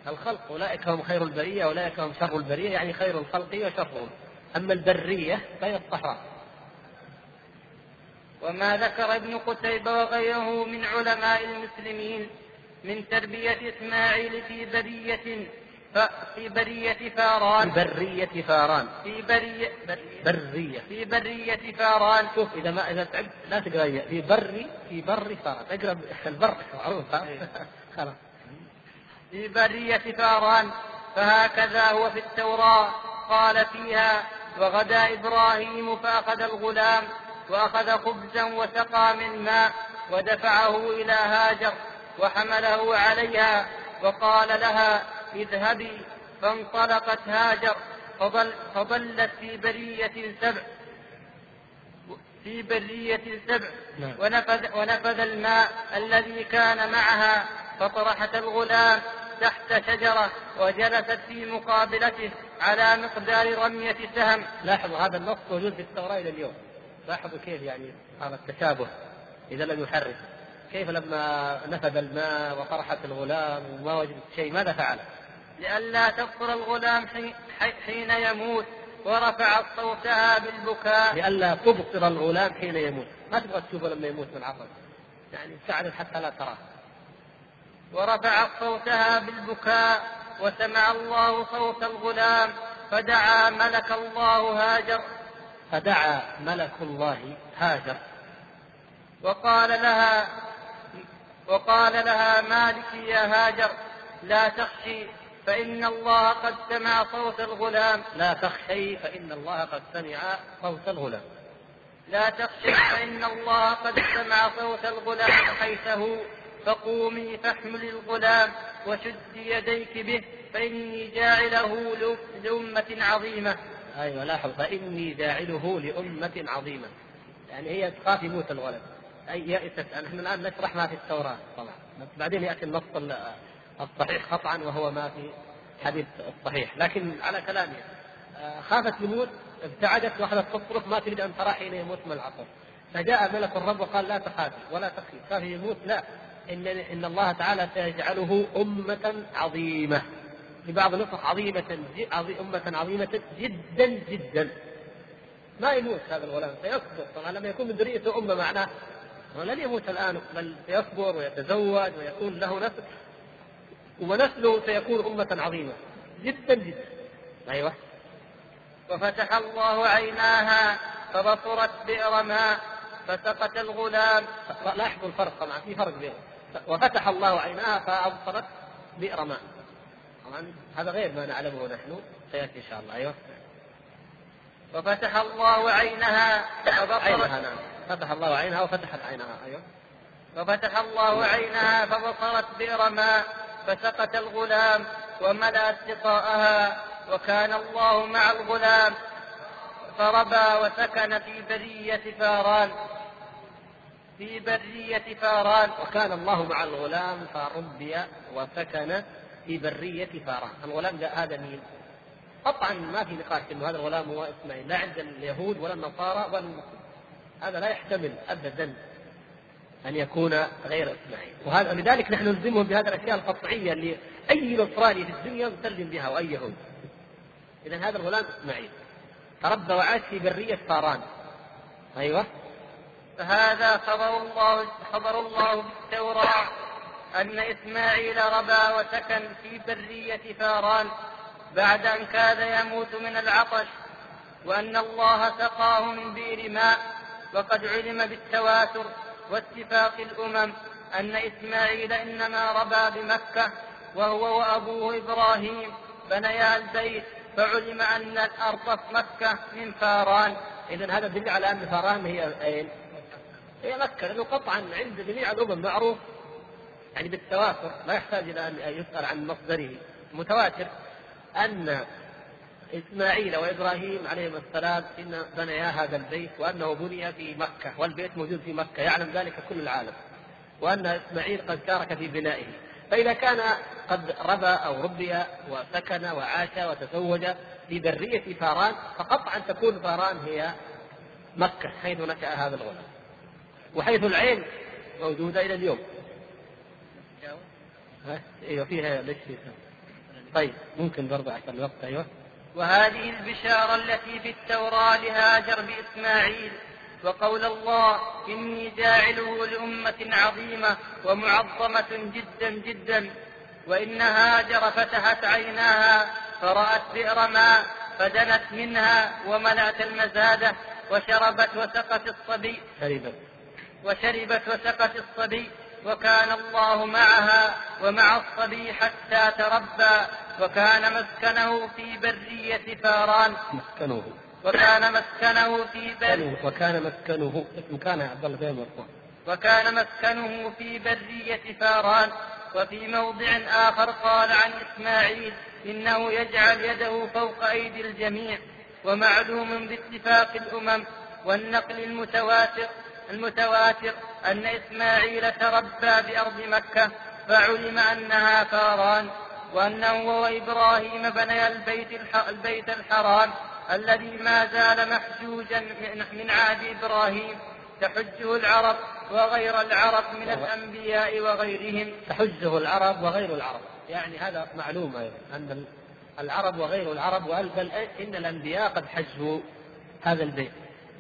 الخلق. أولئك هم خير البرية أولئك هم شر البرية يعني خير الخلق وشرهم. أما البرية فهي الصحراء. وما ذكر ابن قتيبة وغيره من علماء المسلمين من تربية إسماعيل في برية في برية فاران. في برية فاران. في برية برية. في برية فاران. شوف إذا ما إذا تعبت لا تقرأ في بري في بر فاران. اقرا البر معروف إيه. خلاص. في برية فاران. فهكذا هو في التوراة. قال فيها وغدا إبراهيم فأخذ الغلام وأخذ خبزا وسقى من ماء ودفعه إلى هاجر وحمله عليها وقال لها اذهبي فانطلقت هاجر فظل فظلت في برية سبع في برية سبع نعم. ونفذ, ونفذ الماء الذي كان معها فطرحت الغلام تحت شجرة وجلست في مقابلته على مقدار رمية سهم لاحظوا هذا النص موجود في التوراة إلى اليوم لاحظوا كيف يعني هذا التشابه إذا لم يحرك؟ كيف لما نفذ الماء وطرحت الغلام وما وجدت شيء ماذا فعل؟ لئلا تبصر الغلام حين يموت ورفعت صوتها بالبكاء. لئلا تبصر الغلام حين يموت. ما تبغى تشوفه لما يموت من عطش يعني ساعدت حتى لا تراه. ورفعت صوتها بالبكاء وسمع الله صوت الغلام فدعا ملك الله هاجر فدعا ملك الله هاجر. وقال لها وقال لها مالك يا هاجر لا تخشي فإن الله قد سمع صوت الغلام. لا تخشي فإن الله قد سمع صوت الغلام. لا تخشي فإن الله قد سمع صوت الغلام حيثه فقومي فاحملي الغلام وشد يديك به فإني جاعله لأمة عظيمة. أيوة لاحظ. فإني جاعله لأمة عظيمة. يعني هي تخاف يموت الولد أي يأست نحن الآن نشرح ما في التوراة طبعا. بعدين يأتي النص الصحيح قطعا وهو ما في حديث الصحيح لكن على كلامه آه، خافت يموت ابتعدت وأخذت تصرخ ما تريد أن ترى حين يموت من العطش فجاء ملك الرب وقال لا تخافي ولا تخفي. خافي يموت لا. ان إن الله تعالى سيجعله أمة عظيمة. في بعض النسخ عظيمة أمة عظيمة جدا جدا. ما يموت هذا الغلام سيكبر طبعا لما يكون من ذريته أمة معناه لن يموت الآن بل سيكبر ويتزوج ويكون له نسل ونسله سيكون أمة عظيمة. جدا جدا. أيوه. وفتح الله عيناها فبصرت بئر ماء فسقط الغلام لاحظوا الفرق طبعا في فرق بينهم. وفتح الله عيناها فأبصرت بئر ماء طبعا هذا غير ما نعلمه نحن. سيأتي إن شاء الله. أيوه. وفتح الله عينها فبصرت. عينها نعم. فتح الله عينها وفتحت عينها. أيوه. وفتح الله عينها فبصرت بئر ماء فسقط الغلام وملأت سقاءها وكان الله مع الغلام فربى وسكن في برية فاران. في برية فاران. وكان الله مع الغلام فربي وسكن في برية فاران الغلام جاء هذا مين؟ قطعا ما في نقاش إنه هذا الغلام هو اسماعيل لا عند اليهود ولا النصارى ولا هذا لا يحتمل ابدا أن يكون غير إسماعيل. وهذا لذلك نحن نلزمهم بهذه الأشياء القطعية اللي أي نصراني في الدنيا مسلم بها وأي يهود. إذا هذا الغلام إسماعيل. تربى وعاش في برية فاران. أيوه. فهذا خبر الله خبر الله بالتوراة أن إسماعيل ربى وسكن في برية فاران بعد أن كاد يموت من العطش وأن الله سقاه من بئر ماء وقد علم بالتواتر واتفاق الأمم أن إسماعيل إنما ربى بمكة وهو وأبوه إبراهيم بنيا البيت فعلم أن الأرض في مكة من فاران إذا هذا دليل على أن فاران هي أين؟ هي مكة لأنه قطعا عند جميع الأمم معروف يعني بالتواتر لا يحتاج إلى أن يسأل عن مصدره. متواتر أن إسماعيل وإبراهيم عليهما السلام إن بنيا هذا البيت وأنه بني في مكة والبيت موجود في مكة يعلم ذلك كل العالم. وأن إسماعيل قد شارك في بنائه. فإذا كان قد ربى أو ربي وسكن وعاش وتزوج في برية فاران فقطعا تكون فاران هي مكة حيث نشأ هذا الغلام وحيث العين موجودة إلى اليوم. أيوه فيها فيها؟ طيب ممكن برضه عشان الوقت أيوه. وهذه البشارة التي في التوراة لهاجر بإسماعيل وقول الله إني جاعله لأمة عظيمة ومعظمة جدا جدا. وإن هاجر فتحت عيناها فرأت بئر ماء فدنت منها وملأت المزادة وشربت وسقت الصبي. شربت. وشربت وسقت الصبي. وكان الله معها ومع الصبي حتى تربى وكان مسكنه في برية فاران. مسكنه. وكان مسكنه في برية وكان مسكنه اسم كان عبد الله مرفوع وكان مسكنه في برية فاران. وفي موضع آخر قال عن إسماعيل إنه يجعل يده فوق أيدي الجميع ومعلوم باتفاق الأمم والنقل المتواتر المتواتر أن إسماعيل تربى بأرض مكة فعلم أنها فاران وأنه هو إبراهيم بني البيت, البيت الحرام الذي ما زال محجوجا من عهد إبراهيم. تحجه العرب وغير العرب من الأنبياء وغيرهم. تحجه العرب وغير العرب. يعني هذا معلوم أيضا أن العرب وغير العرب بل إن الأنبياء قد حجوا هذا البيت.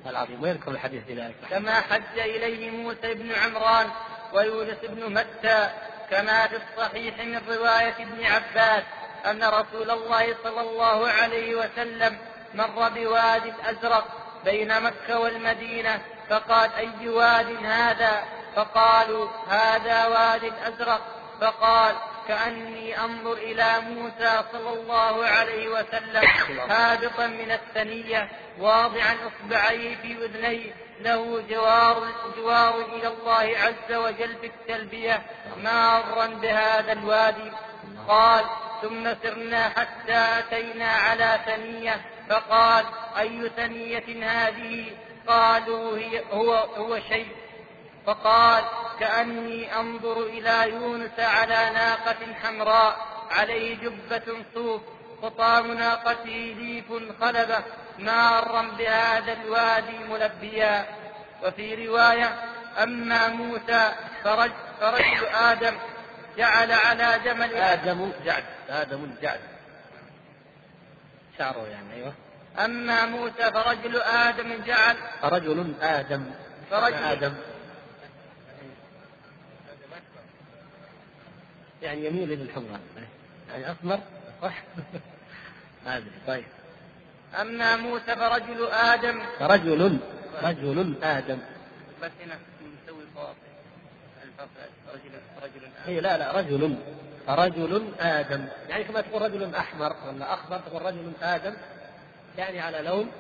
العظيم ويذكر الحديث بذلك كما حج إليه موسى بن عمران ويونس بن متى كما في الصحيح من رواية ابن عباس أن رسول الله صلى الله عليه وسلم مر بواد الأزرق بين مكة والمدينة فقال أي واد هذا؟ فقالوا هذا واد الأزرق. فقال كأني أنظر إلى موسى صلى الله عليه وسلم هابطا من الثنية واضعا إصبعيه في أذنيه له جوار جوار إلى الله عز وجل في التلبية مارا بهذا الوادي. قال ثم سرنا حتى أتينا على ثنية. فقال أي ثنية هذه؟ قالوا هي هو هو شيء. فقال كأني أنظر إلى يونس على ناقة حمراء عليه جبة صوف خطام ناقته ليف خلبة مارا بهذا الوادي ملبيا. وفي رواية أما موسى فرج فرجل آدم جعل على جمل آدم جعد آدم جعد. شعره يعني أيوه. أما موسى فرجل آدم جعل فرجل آدم فرجل آدم. يعني يميل إلى الحمراء. يعني اسمر صح هذا طيب. أما موسى فرجل آدم. فرجل رجل آدم. بس هنا نسوي رجل رجل آدم. اي لا لا رجل رجل آدم. يعني كما تقول رجل أحمر ولا أخضر تقول رجل آدم. يعني على لون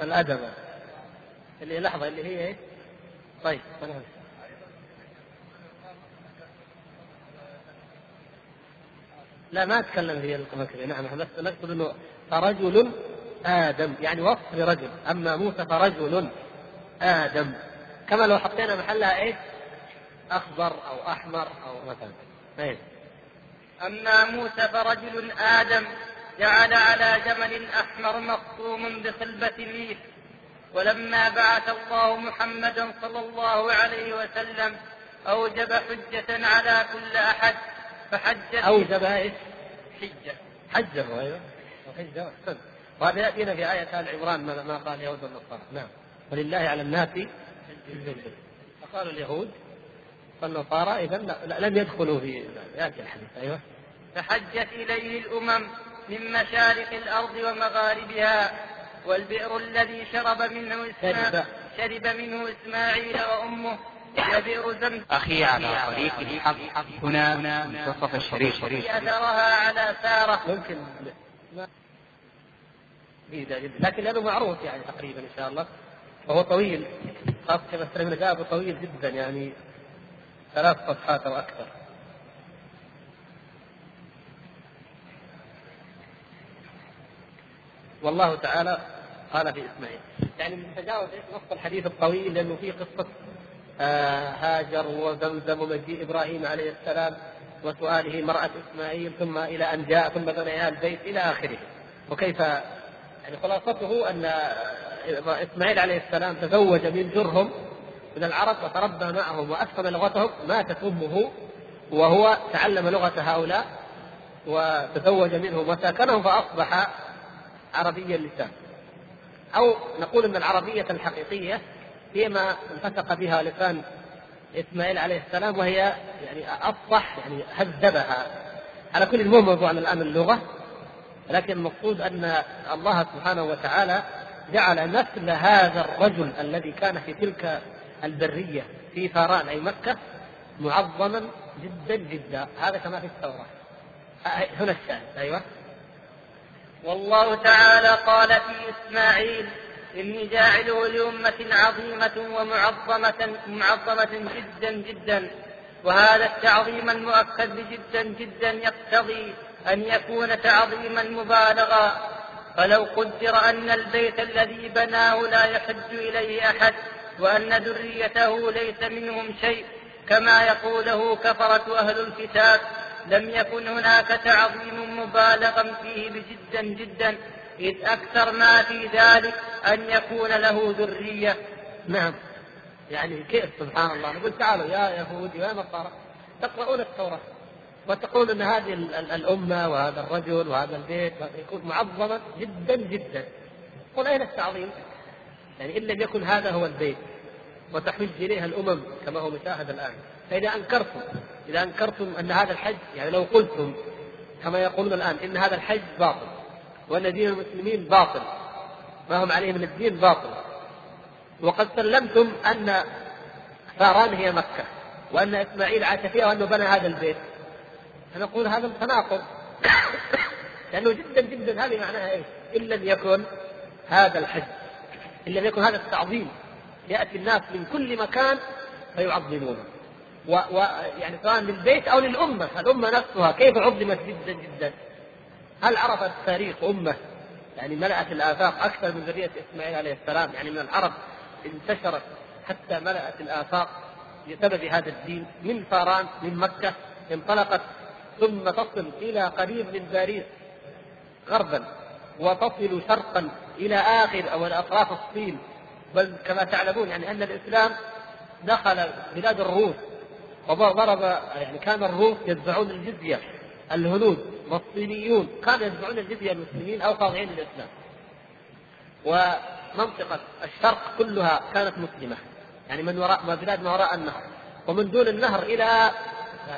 الأدب. اللي لحظة اللي هي إيه؟ طيب لا ما أتكلم في المكري نعم بس نقصد إنه فرجل آدم يعني وصف لرجل. أما موسى فرجل آدم. كما لو حطينا محلها إيش؟ أخضر أو أحمر أو مثلا. إيه أما موسى فرجل آدم جعل على جمل أحمر مخصوم بخلبة ليف ولما بعث الله محمدا صلى الله عليه وسلم أوجب حجة على كل أحد فحج أوجب إيش؟ حجة. حجة أيوه. الحجة وهذا يأتينا في آية آل عمران ما قال اليهود والنصارى نعم. ولله على الناس فقالوا اليهود والنصارى إذا لم يدخلوا في يأتي الحديث. أيوه. فحجت إليه الأمم من مشارق الأرض ومغاربها والبئر الذي شرب منه إسماعيل شرب منه إسماعيل وأمه زمزم أخي على طريق الحق. هنا منتصف الشريف. أثرها على سارة. ممكن. لكن لأنه معروف يعني تقريبا إن شاء الله. وهو طويل. خاصة مثلا من طويل جدا يعني. ثلاث صفحات أو أكثر. والله تعالى قال في إسماعيل. يعني تجاوز نص الحديث الطويل لأنه فيه قصة آه هاجر وزمزم ومجيء إبراهيم عليه السلام وسؤاله مرأة إسماعيل ثم إلى أن جاء ثم بني البيت إلى آخره. وكيف يعني خلاصته أن إسماعيل عليه السلام تزوج من جرهم من العرب وتربى معهم واتقن لغتهم ماتت أمه وهو تعلم لغة هؤلاء وتزوج منهم وساكنهم فأصبح عربي اللسان أو نقول أن العربية الحقيقية هي ما انفتق بها لسان إسماعيل عليه السلام وهي يعني أفصح يعني هذبها. على كل المهم موضوعنا الآن اللغة لكن المقصود أن الله سبحانه وتعالى جعل نسل هذا الرجل الذي كان في تلك البرية في فاران أي مكة معظما جدا جدا. هذا كما في التوراة. هنا الشاهد أيوه. والله تعالى قال في إسماعيل إني جاعله لأمة عظيمة ومعظمة معظمة جدا جدا وهذا التعظيم المؤكد جدا جدا يقتضي أن يكون تعظيما مبالغا. فلو قدر أن البيت الذي بناه لا يحج إليه أحد وأن ذريته ليس منهم شيء كما يقوله كفرة أهل الكتاب لم يكن هناك تعظيم مبالغا فيه بجدا جدا. إذ أكثر ما في ذلك أن يكون له ذرية. نعم. يعني كيف؟ سبحان الله. نقول تعالوا يا يهود يا نصارى تقرؤون التوراة وتقولون أن هذه الأمة وهذا الرجل وهذا البيت يكون معظما جدا جدا. قل أين التعظيم؟ يعني إن لم يكن هذا هو البيت وتحج إليها الأمم كما هو مشاهد الآن. فإذا أنكرتم إذا أنكرتم أن هذا الحج يعني لو قلتم كما يقولون الآن إن هذا الحج باطل. وأن دين المسلمين باطل ما هم عليه من الدين باطل. وقد سلمتم أن فاران هي مكة وأن إسماعيل عاش فيها وأنه بنى هذا البيت. فنقول هذا تناقض لأنه جدا جدا هذه معناها إيش؟ إن لم يكن هذا الحج إن لم يكن هذا التعظيم. يأتي الناس من كل مكان فيعظمونه. ويعني سواء للبيت أو للأمة، الأمة نفسها كيف عظمت جدا جدا؟ هل عرفت تاريخ أمه؟ يعني ملأت الآفاق أكثر من ذرية إسماعيل عليه السلام. يعني من العرب انتشرت حتى ملأت الآفاق بسبب هذا الدين. من فاران من مكة انطلقت ثم تصل إلى قريب من باريس غربا وتصل شرقا إلى آخر أو أطراف الصين. بل كما تعلمون يعني أن الإسلام دخل بلاد الروس وضرب يعني كان الروس يدفعون الجزية الهنود. والصينيون كانوا يدفعون الجزية المسلمين أو خاضعين للإسلام. ومنطقة الشرق كلها كانت مسلمة. يعني من وراء ما بلاد ما وراء النهر. ومن دون النهر إلى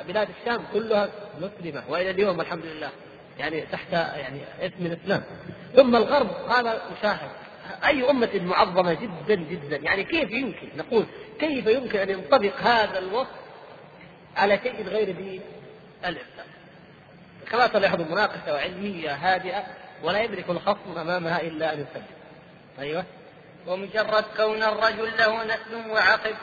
بلاد الشام كلها مسلمة. وإلى اليوم الحمد لله. يعني تحت يعني اسم الإسلام. ثم الغرب هذا مشاهد أي أمة معظمة جدا جدا. يعني كيف يمكن؟ نقول كيف يمكن أن ينطبق هذا الوصف على شيء غير دين الإسلام؟ كما تلاحظ مناقشة علمية هادئة ولا يدرك الخصم أمامها إلا أن يسلم. أيوه. ومجرد كون الرجل له نسل وعقب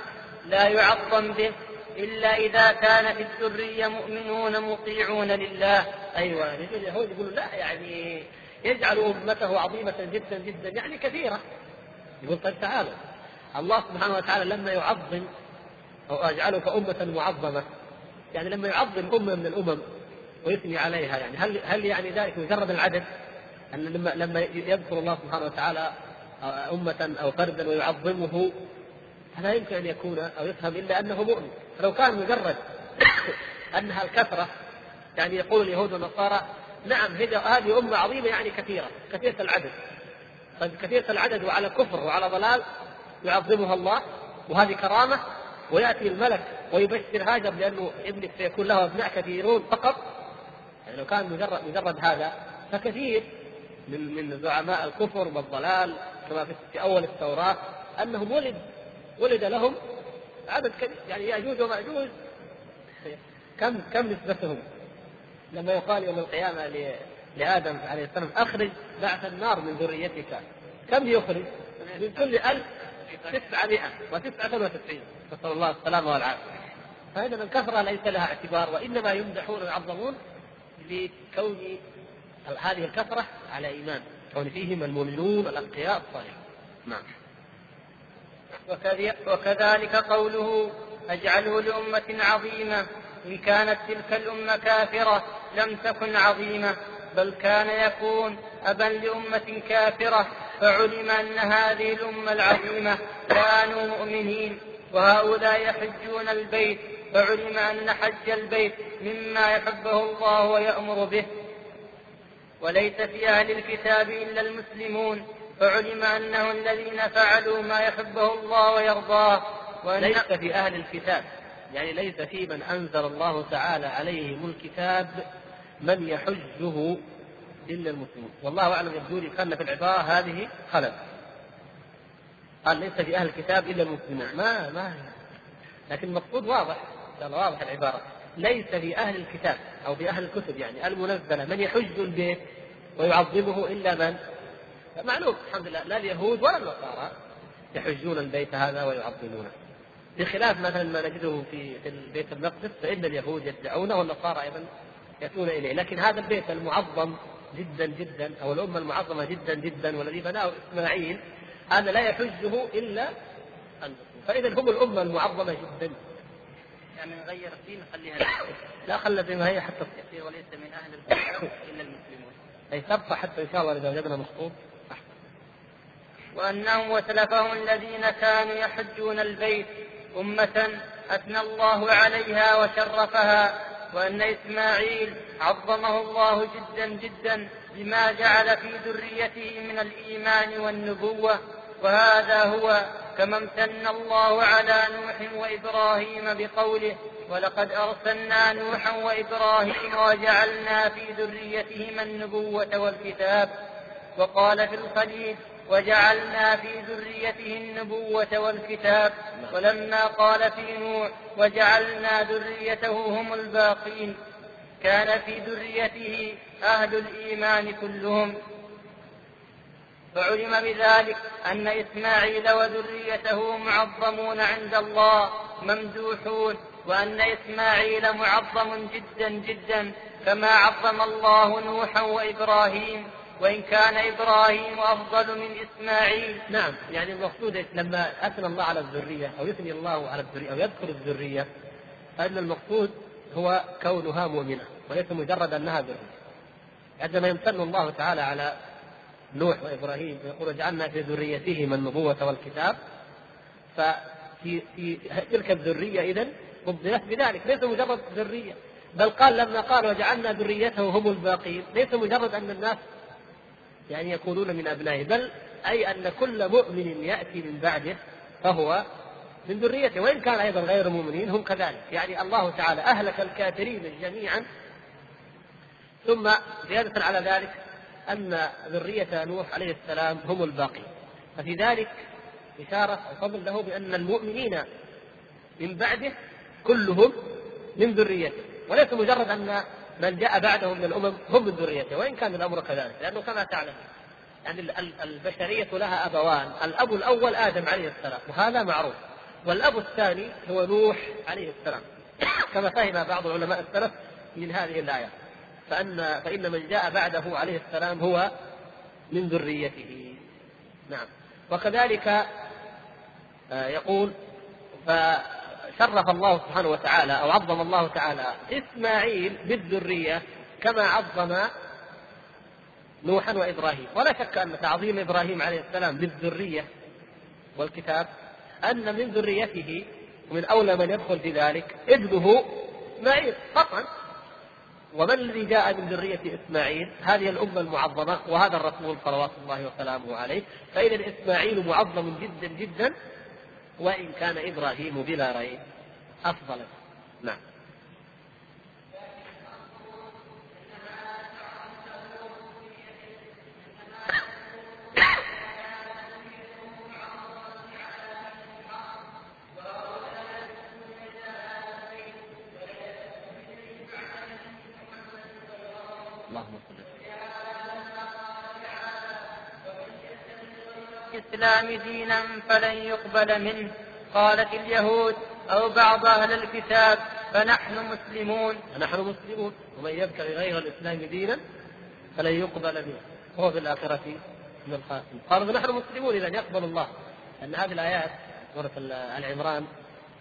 لا يعظم به إلا إذا كان في الذرية مؤمنون مطيعون لله. أيوة. اليهود يقولوا لا يعني يجعل أمته عظيمة جدا جدا. يعني كثيرة. يقول طيب تعالوا. الله سبحانه وتعالى لما يعظم أو أجعلك أمة معظمة. يعني لما يعظم أمة من الأمم ويثني عليها يعني. هل هل يعني ذلك مجرد العدد؟ أن لما لما يذكر الله سبحانه وتعالى أمة أو فردا ويعظمه فلا يمكن أن يكون أو يفهم إلا أنه مؤمن. فلو كان مجرد أنها الكثرة يعني يقول اليهود والنصارى نعم هذه أمة عظيمة يعني كثيرة كثيرة العدد. طيب كثيرة العدد وعلى كفر وعلى ضلال يعظمها الله وهذه كرامة ويأتي الملك ويبشر هاجر لأنه ابنك سيكون له أبناء كثيرون فقط يعني لو كان مجرد مجرد هذا. فكثير من من زعماء الكفر والضلال كما في أول التوراة أنهم ولد ولد لهم عدد كبير يعني يأجوج وماجوج كم كم نسبتهم؟ لما يقال يوم القيامة لآدم عليه السلام أخرج بعث النار من ذريتك. كم يخرج؟ من كل ألف تسعمائة وتسعة وتسعين. نسأل الله السلامة والعافية. فإذا الكثرة ليس لها اعتبار وإنما يمدحون ويعظمون لكون هذه الكثرة على إيمان كون فيهم المؤمنون الأتقياء الصالحون. نعم. وكذلك قوله أجعله لأمة عظيمة إن كانت تلك الأمة كافرة لم تكن عظيمة بل كان يكون أبا لأمة كافرة فعلم أن هذه الأمة العظيمة كانوا مؤمنين وهؤلاء يحجون البيت فعلم أن حج البيت مما يحبه الله ويأمر به. وليس في أهل الكتاب إلا المسلمون فعلم أنه الذين فعلوا ما يحبه الله ويرضاه. ليس في أهل الكتاب يعني ليس في من أنزل الله تعالى عليهم الكتاب من يحجه إلا المسلمون. والله أعلم يبدو لي كان في العبارة هذه خلل. قال ليس في أهل الكتاب إلا المسلمون. ما ما لكن المقصود واضح. الله واضح العبارة. ليس في أهل الكتاب أو في أهل الكتب يعني المنزلة من يحج البيت ويعظمه إلا من؟ معلوم الحمد لله لا اليهود ولا النصارى يحجون البيت هذا ويعظمونه. بخلاف مثلا ما نجده في في البيت المقدس فإن اليهود يدعونه والنصارى أيضا يأتون إليه. لكن هذا البيت المعظم جدا جدا أو الأمة المعظمة جدا جدا والذي بناه إسماعيل هذا لا يحجه إلا المسلم فإذا هم الأمة المعظمة جدا. يعني نغير الدين نخليها لا خلى زي ما هي حتى تصير وليس من أهل الكتاب إلا المسلمون. أي تبقى حتى إن شاء الله إذا وجدنا مخطوط. وأنهم وسلفهم الذين كانوا يحجون البيت أمة أثنى الله عليها وشرفها وأن إسماعيل عظمه الله جدا جدا بما جعل في ذريته من الإيمان والنبوة. وهذا هو كما امتن الله على نوح وإبراهيم بقوله ولقد أرسلنا نوحا وإبراهيم وجعلنا في ذريتهما النبوة والكتاب وقال في الخليل وجعلنا في ذريته النبوة والكتاب ولما قال في نوح وجعلنا ذريته هم الباقين كان في ذريته أهل الإيمان كلهم فعلم بذلك أن إسماعيل وذريته معظمون عند الله ممدوحون وأن إسماعيل معظم جدا جدا كما عظم الله نوحا وإبراهيم وإن كان إبراهيم أفضل من إسماعيل. نعم يعني المقصود لما أثنى الله على الذرية أو يثني الله على الذرية أو يذكر الذرية فإن المقصود هو كونها مؤمنة وليس مجرد أنها ذرية. عندما يمتن الله تعالى على نوح وإبراهيم يقول وجعلنا في ذريتهما النبوة والكتاب. ففي في تلك الذرية إذا فضلت بذلك ليس مجرد ذرية بل قال لما قال وجعلنا ذريته هم الباقين. ليس مجرد أن الناس يعني يكونون من أبنائه بل أي أن كل مؤمن يأتي من بعده فهو من ذريته. وإن كان أيضا غير مؤمنين هم كذلك. يعني الله تعالى أهلك الكافرين جميعا. ثم زيادة على ذلك أن ذرية نوح عليه السلام هم الباقين ففي ذلك إشارة أو فضل له بأن المؤمنين من بعده كلهم من ذريته. وليس مجرد أن من جاء بعده من الأمم هم من ذريته وإن كان الأمر كذلك. لأنه كما تعلم يعني البشرية لها أبوان. الأب الأول آدم عليه السلام وهذا معروف. والأب الثاني هو نوح عليه السلام. كما فهم بعض علماء السلف من هذه الآية. فأن فإن من جاء بعده عليه السلام هو من ذريته. نعم. وكذلك آه، يقول فشرف الله سبحانه وتعالى أو عظم الله تعالى إسماعيل بالذرية كما عظم نوحا وإبراهيم. ولا شك أن تعظيم إبراهيم عليه السلام بالذرية والكتاب أن من ذريته ومن أولى من يدخل في ذلك ابنه إسماعيل قطعا ومن الذي جاء من ذرية إسماعيل؟ هذه الأمة المعظمة وهذا الرسول صلوات الله وسلامه عليه. فإذا إسماعيل معظم جدا جدا وإن كان إبراهيم بلا ريب. أفضل. نعم. اللهم صل الإسلام دينا فلن يقبل منه. قالت اليهود أو بعض أهل الكتاب فنحن مسلمون. فنحن مسلمون. ومن يبتغي غير الإسلام دينا فلن يقبل منه. وهو في الآخرة من الخاسرين. قالوا فنحن مسلمون إذا يقبل الله. أن هذه الآيات سورة آل عمران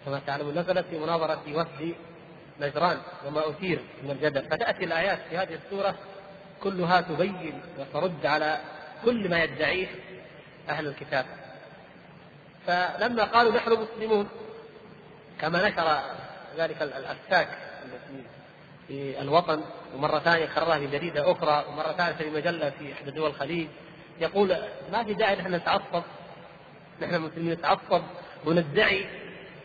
كما تعلمون نزلت في مناظرة وفد نجران وما أثير من الجدل. فتأتي الآيات في هذه السورة كلها تبين وترد على كل ما يدعيه أهل الكتاب. فلما قالوا نحن مسلمون كما نشر ذلك الأفساك في الوطن ومرة ثانية كررها في جريدة أخرى ومرة ثالثة في مجلة في إحدى دول الخليج يقول ما في داعي نحن نتعصب؟ نحن المسلمين نتعصب وندعي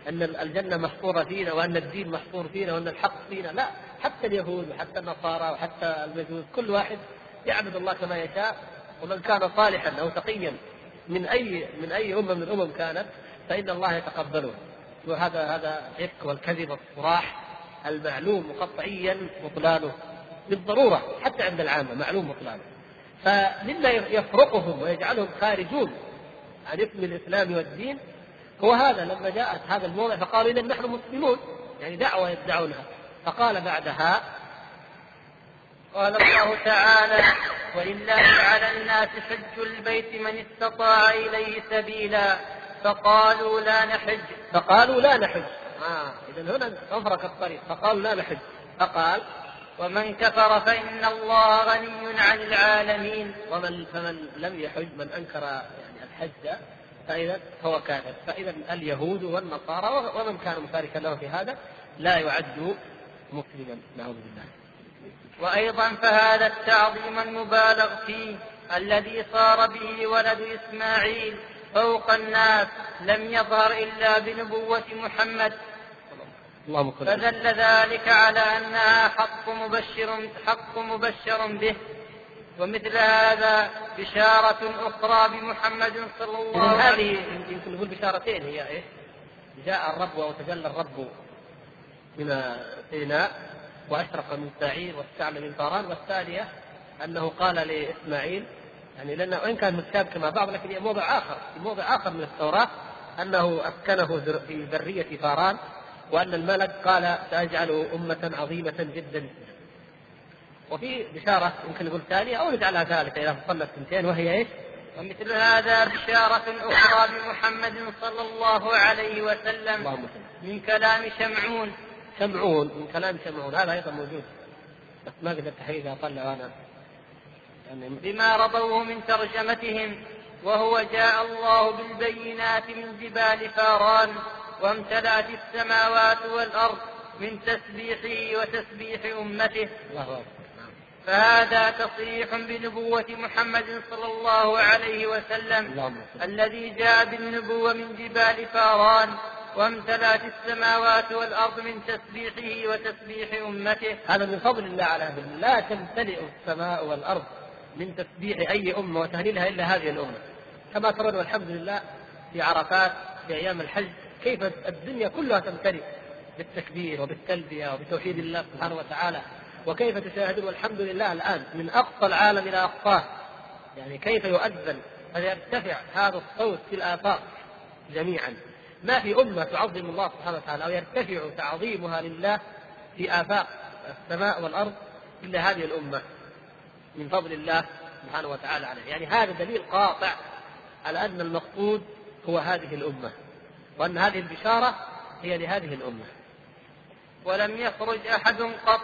أن الجنة محصوره فينا وأن الدين محصور فينا وأن الحق فينا. لا حتى اليهود وحتى النصارى وحتى المجوس كل واحد يعبد الله كما يشاء ومن كان صالحا أو تقيا من اي من أي أمة من الأمم كانت فإن الله يتقبله وهذا هذا الافك والكذب والصراح المعلوم قطعيا بطلانه بالضرورة حتى عند العامة معلوم بطلانه فمما يفرقهم ويجعلهم خارجون عن اسم الإسلام والدين هو هذا لما جاءت هذا الموضع فقالوا اذا نحن مسلمون. يعني دعوة يدعونها. فقال بعدها قال الله تعالى ولله على الناس حج البيت من استطاع إليه سبيلا. فقالوا لا نحج. فقالوا لا نحج. آه اذا هنا افرق الطريق. فقالوا لا نحج. فقال ومن كفر فإن الله غني عن العالمين. ومن فمن لم يحج من أنكر يعني الحج فإذا هو كافر. فإذا اليهود والنصارى ومن كان مشاركا له في هذا لا يعد مسلما. نعوذ بالله. وأيضا فهذا التعظيم المبالغ فيه الذي صار به ولد إسماعيل فوق الناس لم يظهر إلا بنبوة محمد. اللهم فدل ذلك على أنها حق مبشر حق مبشر به. ومثل هذا بشارة أخرى بمحمد صلى الله عليه وسلم هذه يمكن نقول بشارتين هي إيه؟ جاء الرب أو تجلى الرب من سيناء وأشرق من سعير واستعلى من طاران والثانية أنه قال لإسماعيل يعني لأنه وإن كان متشابك مع بعض لكن هي موضع آخر في موضع آخر من التوراة أنه أسكنه في ذرية فاران وأن الملك قال سأجعله أمة عظيمة جدا وفي بشارة يمكن نقول ثانية أو نجعلها ثالثة إذا فصلنا الثنتين وهي إيش؟ ومثل هذا بشارة أخرى بمحمد صلى الله عليه وسلم من كلام شمعون. شمعون من كلام شمعون هذا أيضا موجود. بس ما قدرت أحيي أطلع أنا يعني بما رضوه من ترجمتهم وهو جاء الله بالبينات من جبال فاران وامتلأت السماوات والأرض من تسبيحه وتسبيح أمته. الله أكبر. فهذا تصريح بنبوة محمد صلى الله عليه وسلم الذي جاء بالنبوة من جبال فاران وامتلأت السماوات والأرض من تسبيحه وتسبيح أمته. هذا من فضل الله على أهل لا تمتلئ السماء والأرض من تسبيح أي أمة وتهليلها إلا هذه الأمة. كما ترون والحمد لله في عرفات في أيام الحج كيف الدنيا كلها تمتلئ بالتكبير وبالتلبية وبتوحيد الله سبحانه وتعالى. وكيف تشاهدون والحمد لله الآن من أقصى العالم إلى أقصاه. يعني كيف يؤذن؟ فيرتفع هذا الصوت في الآفاق جميعا. ما في أمة تعظم الله سبحانه وتعالى أو يرتفع تعظيمها لله في آفاق السماء والأرض إلا هذه الأمة؟ من فضل الله سبحانه وتعالى عليه يعني هذا دليل قاطع على أن المقصود هو هذه الأمة وأن هذه البشارة هي لهذه الأمة. ولم يخرج أحد قط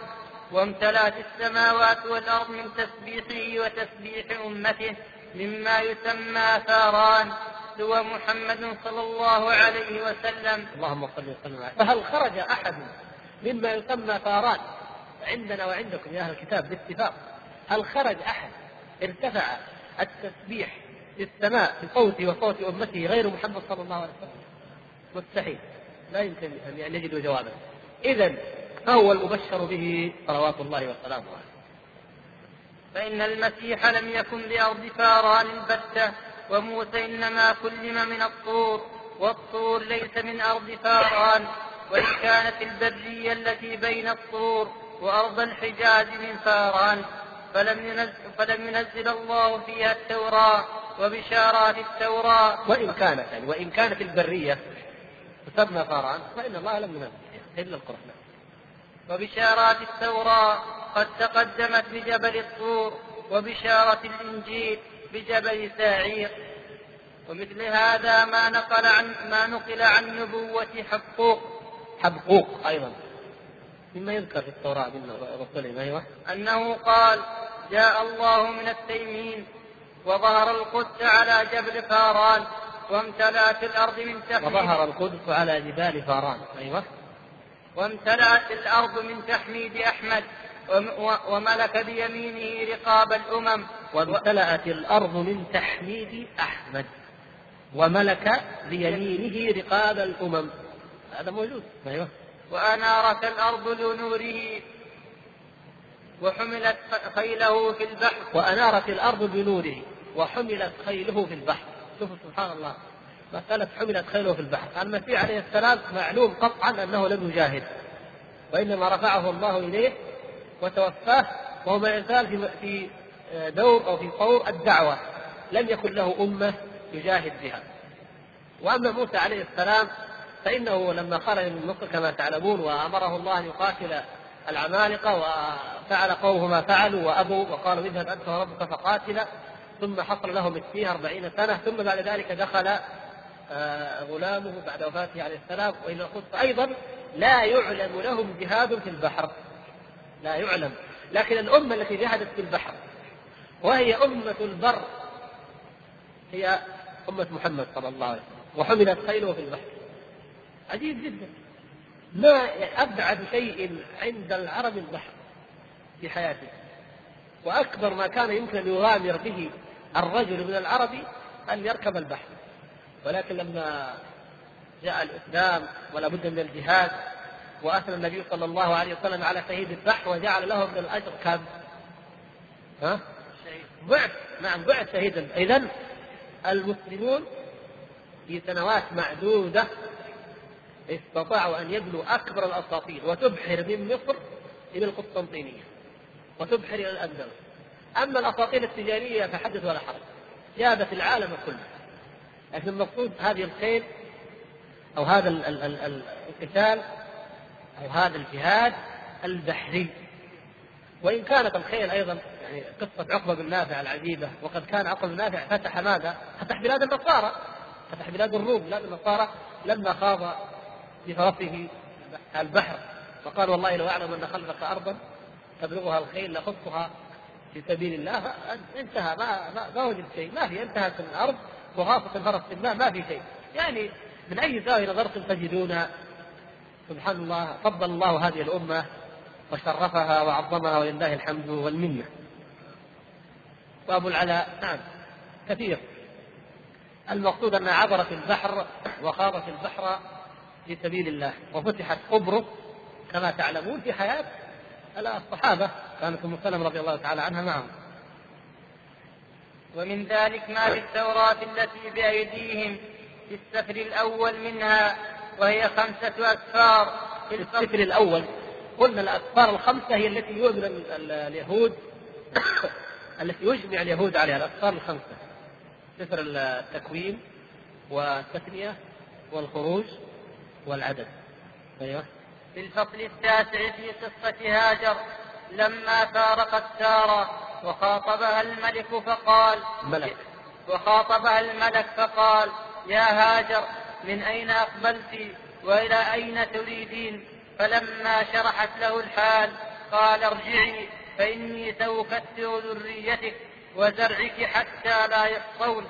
وامتلأت السماوات والأرض من تسبيحه وتسبيح أمته مما يسمى ثاران سوى محمد صلى الله عليه وسلم. اللهم صل وسلم فهل خرج أحد مما يسمى ثاران عندنا وعندكم يا أهل الكتاب باتفاق؟ هل خرج أحد ارتفع التسبيح في السماء بصوته وصوت أمته غير محمد صلى الله عليه وسلم؟ مستحيل. لا يمكن أن يجدوا جوابا. إذا فهو المبشر به صلوات الله وسلامه عليه. فإن المسيح لم يكن لأرض فاران البتة وموسى إنما كلم من الطور والطور ليس من أرض فاران وإن كانت البرية التي بين الطور وأرض الحجاز من فاران فلم ينزل, فلم ينزل الله فيها التوراة وبشارات التوراة. وإن كانت يعني وإن كانت البرية تسمى فاران فإن الله لم ينزل إلا القرآن. وبشارات التوراة قد تقدمت بجبل الطور وبشارة الإنجيل بجبل ساعير. ومثل هذا ما نقل عن ما نقل عن نبوة حقوق حبقوق أيضا. مما يذكر في التوراة من رسولهم أيوه. أنه قال جاء الله من التيمين وظهر القدس على جبل فاران وامتلأت الأرض من تحميد وظهر القدس على جبال فاران أيوه. وامتلأت الأرض من تحميد أحمد وملك بيمينه رقاب الأمم. وامتلأت الأرض من تحميد أحمد وملك بيمينه رقاب الأمم. هذا موجود. أيوه. وأنارت الأرض لنوره وحملت خيله في البحر. وأنارت الأرض بنوره وحملت خيله في البحر. شوفوا سبحان الله. مسألة حملت خيله في البحر. المسيح عليه السلام معلوم قطعا أنه لم يجاهد وإنما رفعه الله إليه وتوفاه وهو ما يزال في دور أو في طور الدعوة. لم يكن له أمة يجاهد بها. وأما موسى عليه السلام فإنه لما خرج من مصر كما تعلمون وأمره الله أن يقاتل العمالقة وفعل قومه ما فعلوا وأبوا وقالوا اذهب أنت وربك فقاتلا ثم حصل لهم فيها أربعين سنة ثم بعد ذلك دخل آه، غلامه بعد وفاته عليه السلام وإلى القدس أيضا لا يعلم لهم جهاد في البحر. لا يعلم. لكن الأمة التي جاهدت في البحر وهي أمة البر هي أمة محمد صلى الله عليه وسلم وحملت خيله في البحر. عجيب جدا. ما أبعد شيء عند العرب البحر في حياته. وأكبر ما كان يمكن أن يغامر به الرجل من العرب أن يركب البحر. ولكن لما جاء الإسلام ولا بد من الجهاد وأثنى النبي صلى الله عليه وسلم على شهيد البحر وجعل له من الأجر كم؟ ها؟ ضعف نعم ضعف شهيدا إذا المسلمون في سنوات معدودة استطاعوا أن يبلوا أكبر الأساطيل وتبحر من مصر إلى القسطنطينية وتبحر إلى الأندلس أما الأساطيل التجارية فحدث ولا حرج جابت العالم كله لكن المقصود هذه الخيل أو هذا القتال أو هذا الجهاد البحري. وإن كانت الخيل أيضا يعني قصة عقبة بن نافع العجيبة وقد كان عقبة بن نافع فتح ماذا؟ فتح بلاد النصارى. فتح بلاد الروم بلاد النصارى لما خاض بفرسه البحر. وقال والله لو أعلم أن خلفك أرضا تبلغها الخيل لخصها في سبيل الله انتهى ما ما, وجد شيء. ما في انتهت الأرض. وغاصة الفرس في الماء ما في شيء. يعني من أي زاوية نظرتم تجدون سبحان الله فضل الله هذه الأمة وشرفها وعظمها ولله الحمد والمنة. وأبو العلاء. نعم كثير. المقصود أنها عبرت البحر وخاضت البحر في سبيل الله وفتحت قبرص كما تعلمون في حياة الصحابة كانت أم سلمة رضي الله تعالى عنها معهم. ومن ذلك ما في التوراة التي بأيديهم في السفر الأول منها وهي خمسة أسفار في السفر الأول. قلنا الأسفار الخمسة هي التي يؤمن اليهود التي يجمع اليهود عليها الأسفار الخمسة. سفر التكوين والتثنية والخروج والعدد. أيوه. في الفصل التاسع في قصة هاجر لما فارقت سارة وخاطبها الملك فقال ملك. وخاطبها الملك فقال يا هاجر من أين أقبلت؟ وإلى أين تريدين؟ فلما شرحت له الحال قال ارجعي فإني سأكثر ذريتك وزرعك حتى لا يحصون.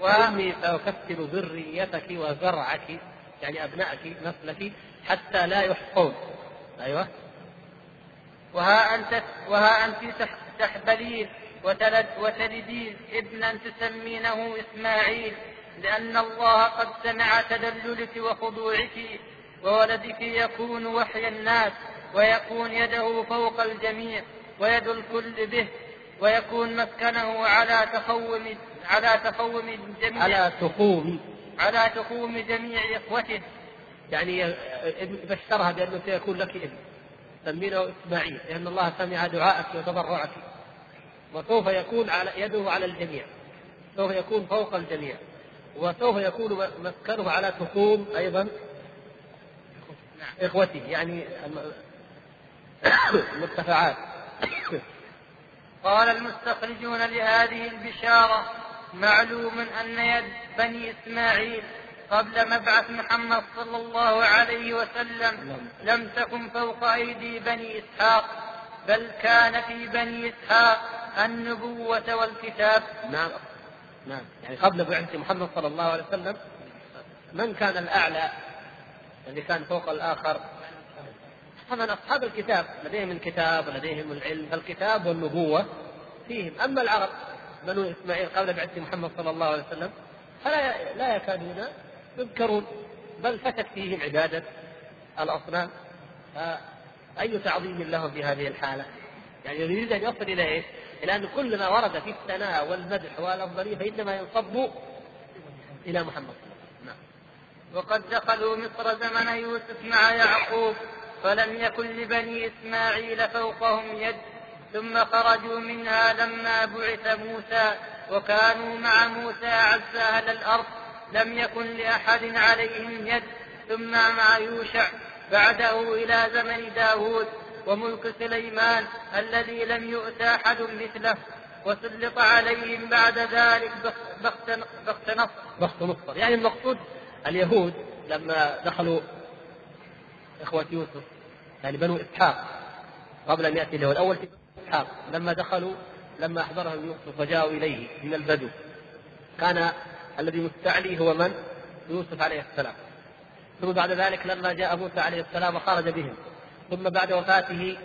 وإني سأكثر ذريتك وزرعك يعني أبنائك نسلك حتى لا يحصون. أيوه. وها أنت وها أنت تحبلين وتلد وتلدين ابنا تسمينه إسماعيل لأن الله قد سمع تدللك وخضوعك وولدك يكون وحي الناس ويكون يده فوق الجميع ويد الكل به ويكون مسكنه على تخوم على تخوم جميع على تخوم. على تخوم جميع إخوته. يعني بشرها بأنه سيكون لك ابن. سمينه إسماعيل لأن الله سمع دعاءك وتضرعك. وسوف يكون على يده على الجميع. سوف يكون فوق الجميع. وسوف يكون مسكنه على تخوم أيضا. إخوته يعني المرتفعات قال المستخرجون لهذه البشارة معلوم أن يد بني إسماعيل قبل مبعث محمد صلى الله عليه وسلم لم تكن فوق أيدي بني إسحاق بل كان في بني إسحاق النبوة والكتاب. نعم. نعم. يعني قبل بعثة محمد صلى الله عليه وسلم من كان الأعلى الذي كان فوق الآخر؟ طبعا أصحاب الكتاب لديهم الكتاب ولديهم العلم فالكتاب والنبوة فيهم. أما العرب بنو إسماعيل قبل بعثة محمد صلى الله عليه وسلم فلا لا يكادون يذكرون بل فتت فيهم عبادة الأصنام. أي تعظيم لهم في هذه الحالة؟ يعني يريد أن يصل إلى إيش؟ إلى أن كل ما ورد في الثناء والمدح والأفضلية فإنما ينصب إلى محمد. صلى الله عليه وسلم نعم. وقد دخلوا مصر زمن يوسف مع يعقوب فلم يكن لبني إسماعيل فوقهم يد. ثم خرجوا منها لما بعث موسى وكانوا مع موسى أعز أهل الأرض. لم يكن لأحد عليهم يد ثم مع يوشع. بعده إلى زمن داود وملك سليمان الذي لم يؤت أحد مثله. وسلط عليهم بعد ذلك بخت نصر. بخت نصر. يعني المقصود اليهود لما دخلوا إخوة يوسف يعني بنو إسحاق قبل أن يأتي اليهود. أول إسحاق لما دخلوا لما أحضرهم يوسف وجاءوا إليه من البدو كان الذي مستعلي هو من؟ يوسف عليه السلام. ثم بعد ذلك لما جاء موسى عليه السلام وخرج بهم. ثم بعد وفاته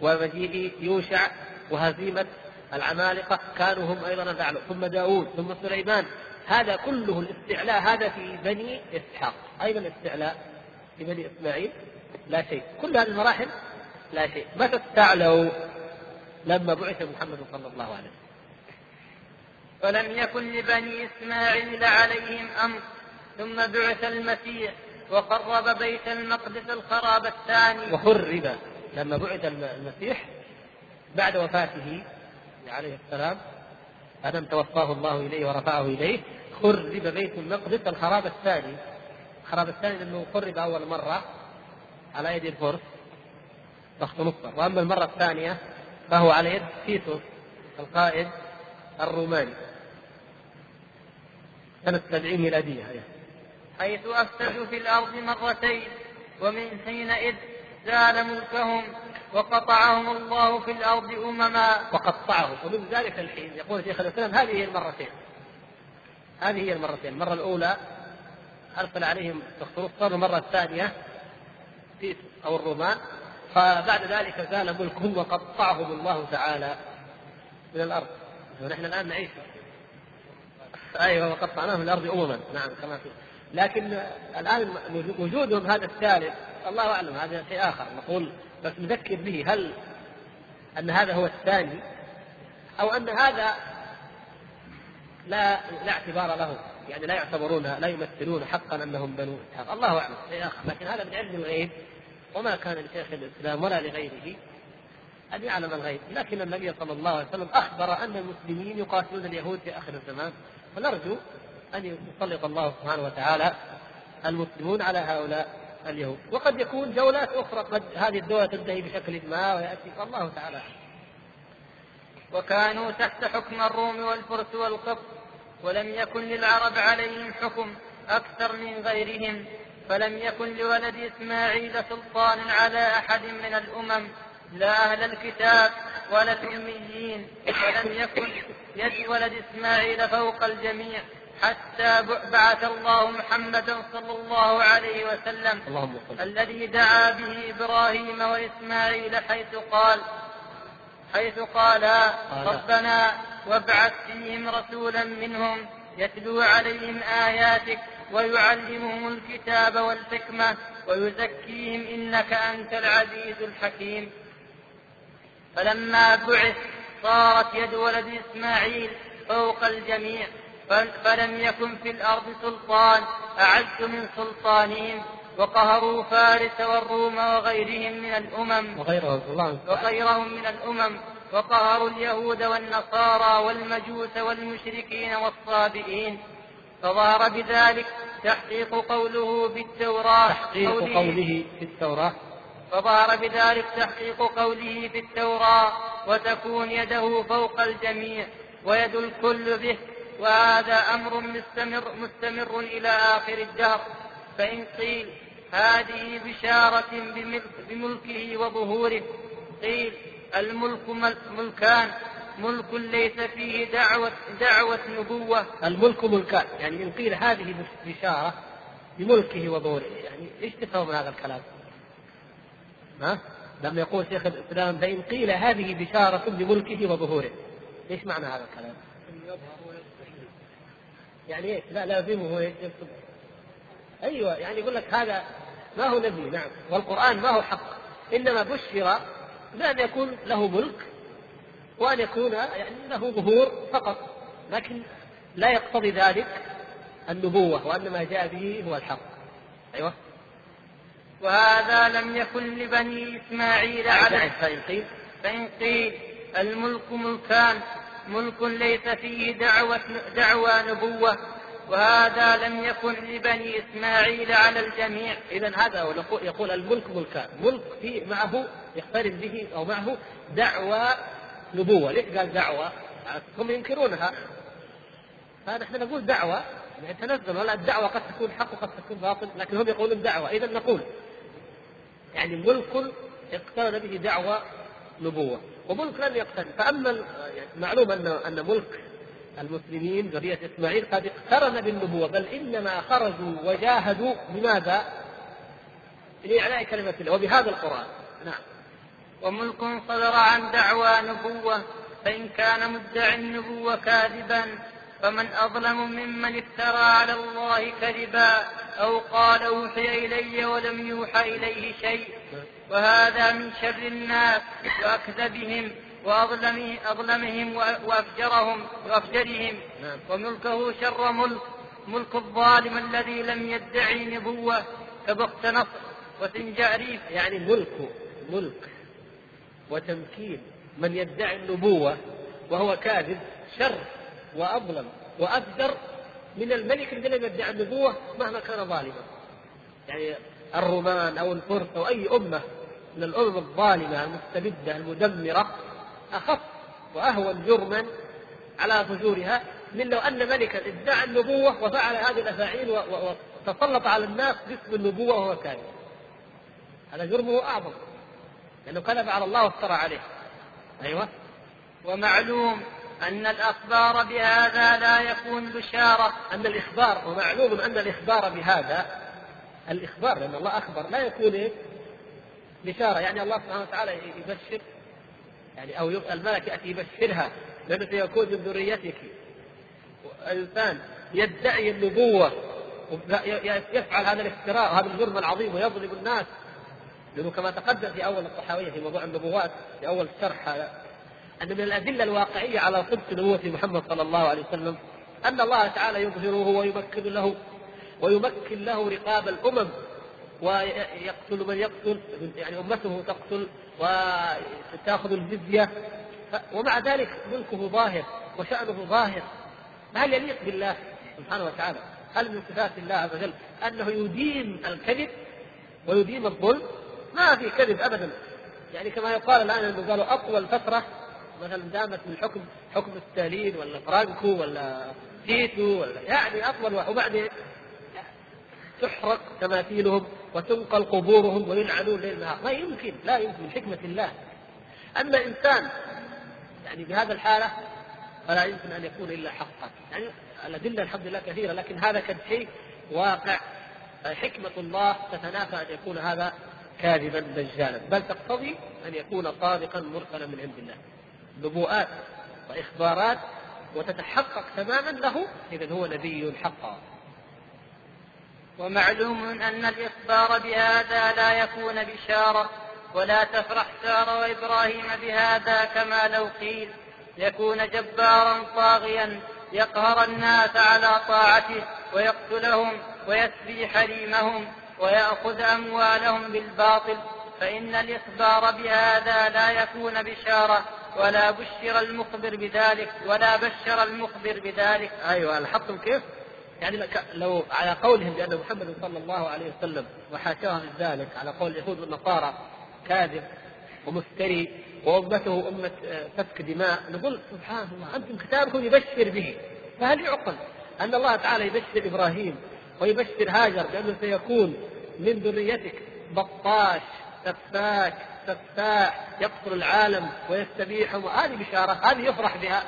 ومجيء يوشع وهزيمة العمالقة كانوا هم أيضا الأعلى. ثم داود ثم سليمان. هذا كله الاستعلاء هذا في بني إسحاق. أيضا الاستعلاء في بني إسماعيل لا شيء. كل هذه المراحل لا شيء. متى استعلوا؟ لما بعث محمد صلى الله عليه وسلم. فلم يكن لبني إسماعيل عليهم أمر. ثم بعث المسيح وقرب بيت المقدس الخراب الثاني. وخرب لما بعث المسيح بعد وفاته عليه السلام. أدم توفاه الله إليه ورفعه إليه. خرب بيت المقدس الخراب الثاني. الخراب الثاني لأنه خرب أول مرة على يد الفرس. ضغط نصر وأما المرة الثانية فهو على يد تيتوس القائد. الروماني. سنة 70 ميلادية حيث أفسدوا في الأرض مرتين ومن حينئذ زال ملكهم وقطعهم الله في الأرض أمما. وقطعهم ومن ذلك الحين يقول شيخ الإسلام هذه هي المرتين. هذه هي المرتين. المرة الأولى أرسل عليهم الصار المرة الثانية في أو الرومان. فبعد ذلك زال ملكهم وقطعهم الله تعالى من الأرض. ونحن الآن نعيش. أيوه وقطعناهم الأرض امما. نعم كما في. لكن الآن وجودهم هذا الثالث الله أعلم هذا شيء آخر. نقول بس نذكر به هل أن هذا هو الثاني أو أن هذا لا لا اعتبار له. يعني لا يعتبرون لا يمثلون حقا أنهم بنو إسحاق. الله أعلم شيء آخر. لكن هذا من علم الغيب وما كان لشيخ الإسلام ولا لغيره. ان يعلم الغيب. لكن النبي صلى الله عليه وسلم أخبر أن المسلمين يقاتلون اليهود في آخر الزمان. فنرجو أن يسلط الله سبحانه وتعالى المسلمون على هؤلاء اليهود. وقد يكون جولات أخرى قد هذه الدولة تنتهي بشكل ما ويأتي. الله تعالى وكانوا تحت حكم الروم والفرس والقبط ولم يكن للعرب عليهم حكم أكثر من غيرهم. فلم يكن لولد إسماعيل سلطان على أحد من الأمم. لا أهل الكتاب ولا الأميين ولم يكن يد ولد إسماعيل فوق الجميع حتى بعث الله محمدا صلى الله عليه وسلم اللهم الذي دعا به إبراهيم وإسماعيل حيث قال حيث قالا ربنا وابعث فيهم رسولا منهم يتلو عليهم آياتك ويعلمهم الكتاب والحكمة ويزكيهم إنك أنت العزيز الحكيم. فلما بعث صارت يد ولد إسماعيل فوق الجميع فلم يكن في الأرض سلطان أعز من سلطانهم وقهروا فارس والروم وغيرهم من الأمم. وغيرهم الله وغيرهم من الأمم. وقهروا اليهود والنصارى والمجوس والمشركين والصابئين. فظهر بذلك تحقيق قوله بالتوراة تحقيق قوله, قوله في التوراة فظهر بذلك تحقيق قوله في التوراة وتكون يده فوق الجميع ويد الكل به وهذا أمر مستمر, مستمر إلى آخر الدهر. فإن قيل هذه بشارة بملك بملكه وظهوره. قيل الملك ملكان. ملك ليس فيه دعوة دعوة نبوة. الملك ملكان. يعني إن قيل هذه بشارة بملكه وظهوره. يعني إيش تفهم من هذا الكلام؟ ها؟ لما يقول شيخ الإسلام فإن قيل هذه بشارة بملكه وظهوره إيش معنى هذا الكلام؟ يعني إيش؟ لا لازمه؟ أيوه يعني يقول لك هذا ما هو نبي نعم والقرآن ما هو حق إنما بشر بان يكون له ملك وأن يكون يعني له ظهور فقط لكن لا يقتضي ذلك النبوة وان ما جاء به هو الحق أيوه وهذا لم يكن لبني إسماعيل على فإن قيل. فإن قيل الملك ملكان ملك ليس فيه دعوة دعوى نبوة وهذا لم يكن لبني إسماعيل على الجميع. إذا هذا هو يقول الملك ملكان. ملك فيه معه يقترن به أو معه دعوى نبوة. ليش قال دعوة؟ هم ينكرونها. فنحن نقول دعوة يعني تنزل ولا الدعوة قد تكون حق وقد تكون باطل لكن هم يقولون دعوة. إذا نقول يعني ملك اقترن به دعوى نبوة وملك لم يقترن. فأما يعني معلوم أن أن ملك المسلمين ذرية إسماعيل قد اقترن بالنبوة بل إنما خرجوا وجاهدوا بماذا؟ لإعلاء كلمة الله وبهذا القرآن. نعم. وملك صدر عن دعوى نبوة فإن كان مدعي النبوة كاذبا فمن أظلم ممن افترى على الله كذبا أو قال أوحي إلي ولم يوحى إليه شيء وهذا من شر الناس وأكذبهم وأظلمهم أظلمهم وأفجرهم وأفجرهم. نعم. وملكه شر ملك ملك الظالم الذي لم يدعي نبوة كبخت نصر وسنجاريف يعني ملك ملك وتمكين من يدعي النبوة وهو كاذب شر. وأظلم وأفجر من الملك الذي لم يدعي النبوة مهما كان ظالما. يعني الرومان أو الفرس أو أي أمة من الأمم الظالمة المستبدة المدمرة أخف وأهون جرما على فجورها من لو أن ملكا ادعى النبوة وفعل هذه الأفاعيل وتسلط على الناس باسم النبوة وهو كاذب. هذا جرمه أعظم. لأنه كذب على الله وافترى عليه. أيوه. ومعلوم أن الأخبار بهذا لا يكون بشارة. أن الإخبار ومعلوم أن الإخبار بهذا الإخبار لأن الله أخبر لا يكون؟ بشارة. يعني الله سبحانه وتعالى يبشر يعني أو الملك يأتي يبشرها. لأنه سيكون من ذريتك. إنسان يدعي النبوة يفعل هذا الافتراء وهذا الجرم العظيم ويظلم الناس. لأنه كما تقدم في أول الصحاوية في موضوع النبوات في أول هذا أن من الأدلة الواقعية على صدق نبوة محمد صلى الله عليه وسلم أن الله تعالى يظهره ويمكن له ويمكن له رقاب الأمم ويقتل من يقتل يعني أمته تقتل وتأخذ الجزية. ومع ذلك ملكه ظاهر وشأنه ظاهر. هل يليق بالله سبحانه وتعالى؟ هل من صفات الله عز وجل أنه يدين الكذب ويدين الظلم؟ ما في كذب أبدا. يعني كما يقال الآن أنه قالوا أطول فترة مثلا دامت من حكم حكم ستالين ولا فرانكو ولا تيتو ولا يعني أطول وبعدين تحرق تماثيلهم وتنقل قبورهم ويلعنون ليل نهار. ما يمكن لا يمكن من حكمة الله. أما إنسان يعني بهذا الحالة فلا يمكن أن يكون إلا حقا. يعني الأدلة الحمد لله كثيرة لكن هذا كان شيء واقع. حكمة الله تتنافى أن يكون هذا كاذبا دجالا. بل تقتضي أن يكون صادقا مرسلا من عند الله. نبوءات وإخبارات وتتحقق تماما له اذا هو نبي حقا. ومعلوم أن الإخبار بهذا لا يكون بشارة ولا تفرح سارة وإبراهيم بهذا كما لو قيل. يكون جبارا طاغيا يقهر الناس على طاعته ويقتلهم ويسبي حريمهم ويأخذ أموالهم بالباطل. فإن الإخبار بهذا لا يكون بشارة ولا بشر المخبر بذلك ولا بشر المخبر بذلك أيوة لاحظتم كيف؟ يعني لو على قولهم بأن محمد صلى الله عليه وسلم وحاشاه من ذلك على قول اليهود والنصارى كاذب ومفتري وأمته أمة سفك دماء نقول سبحان الله أنتم كتابكم يبشر به فهل يعقل أن الله تعالى يبشر إبراهيم ويبشر هاجر بأنه سيكون من ذريتك بطاش سفاك سفاح يقتل العالم ويستبيحهم هذه بشارة هذه يفرح بها.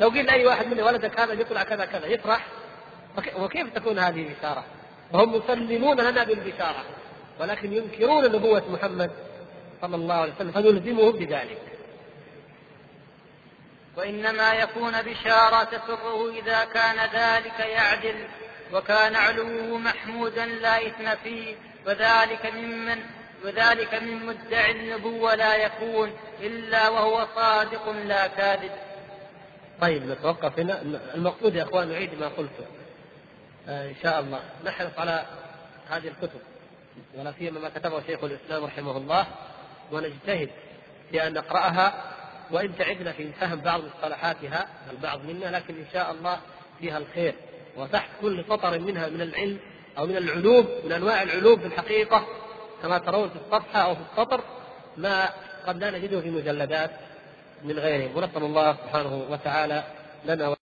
لو قلنا أي واحد من ولدك هذا يطلع كذا كذا يفرح. وكيف تكون هذه بشارة؟ وهم يسلمون لنا بالبشارة ولكن ينكرون نبوة محمد صلى الله عليه وسلم فنلزمهم بذلك. وإنما يكون بشارة تسره إذا كان ذلك يعدل وكان علوه محمودا لا إثم فيه وذلك ممن وذلك من مدعي النبوة لا يكون إلا وهو صادق لا كاذب. طيب نتوقف هنا. المقصود يا إخوان نعيد ما قلته آه إن شاء الله. نحرص على هذه الكتب. ولا سيما ما كتبه شيخ الإسلام رحمه الله. ونجتهد في أن نقرأها. وإن تعبنا في فهم بعض مصطلحاتها البعض منا لكن إن شاء الله فيها الخير. وتحت كل سطر منها من العلم أو من العلوم من أنواع العلوم في الحقيقة كما ترون في الصفحة أو في السطر ما قد لا نجده في مجلدات من غيرهم ونسأل الله سبحانه وتعالى لنا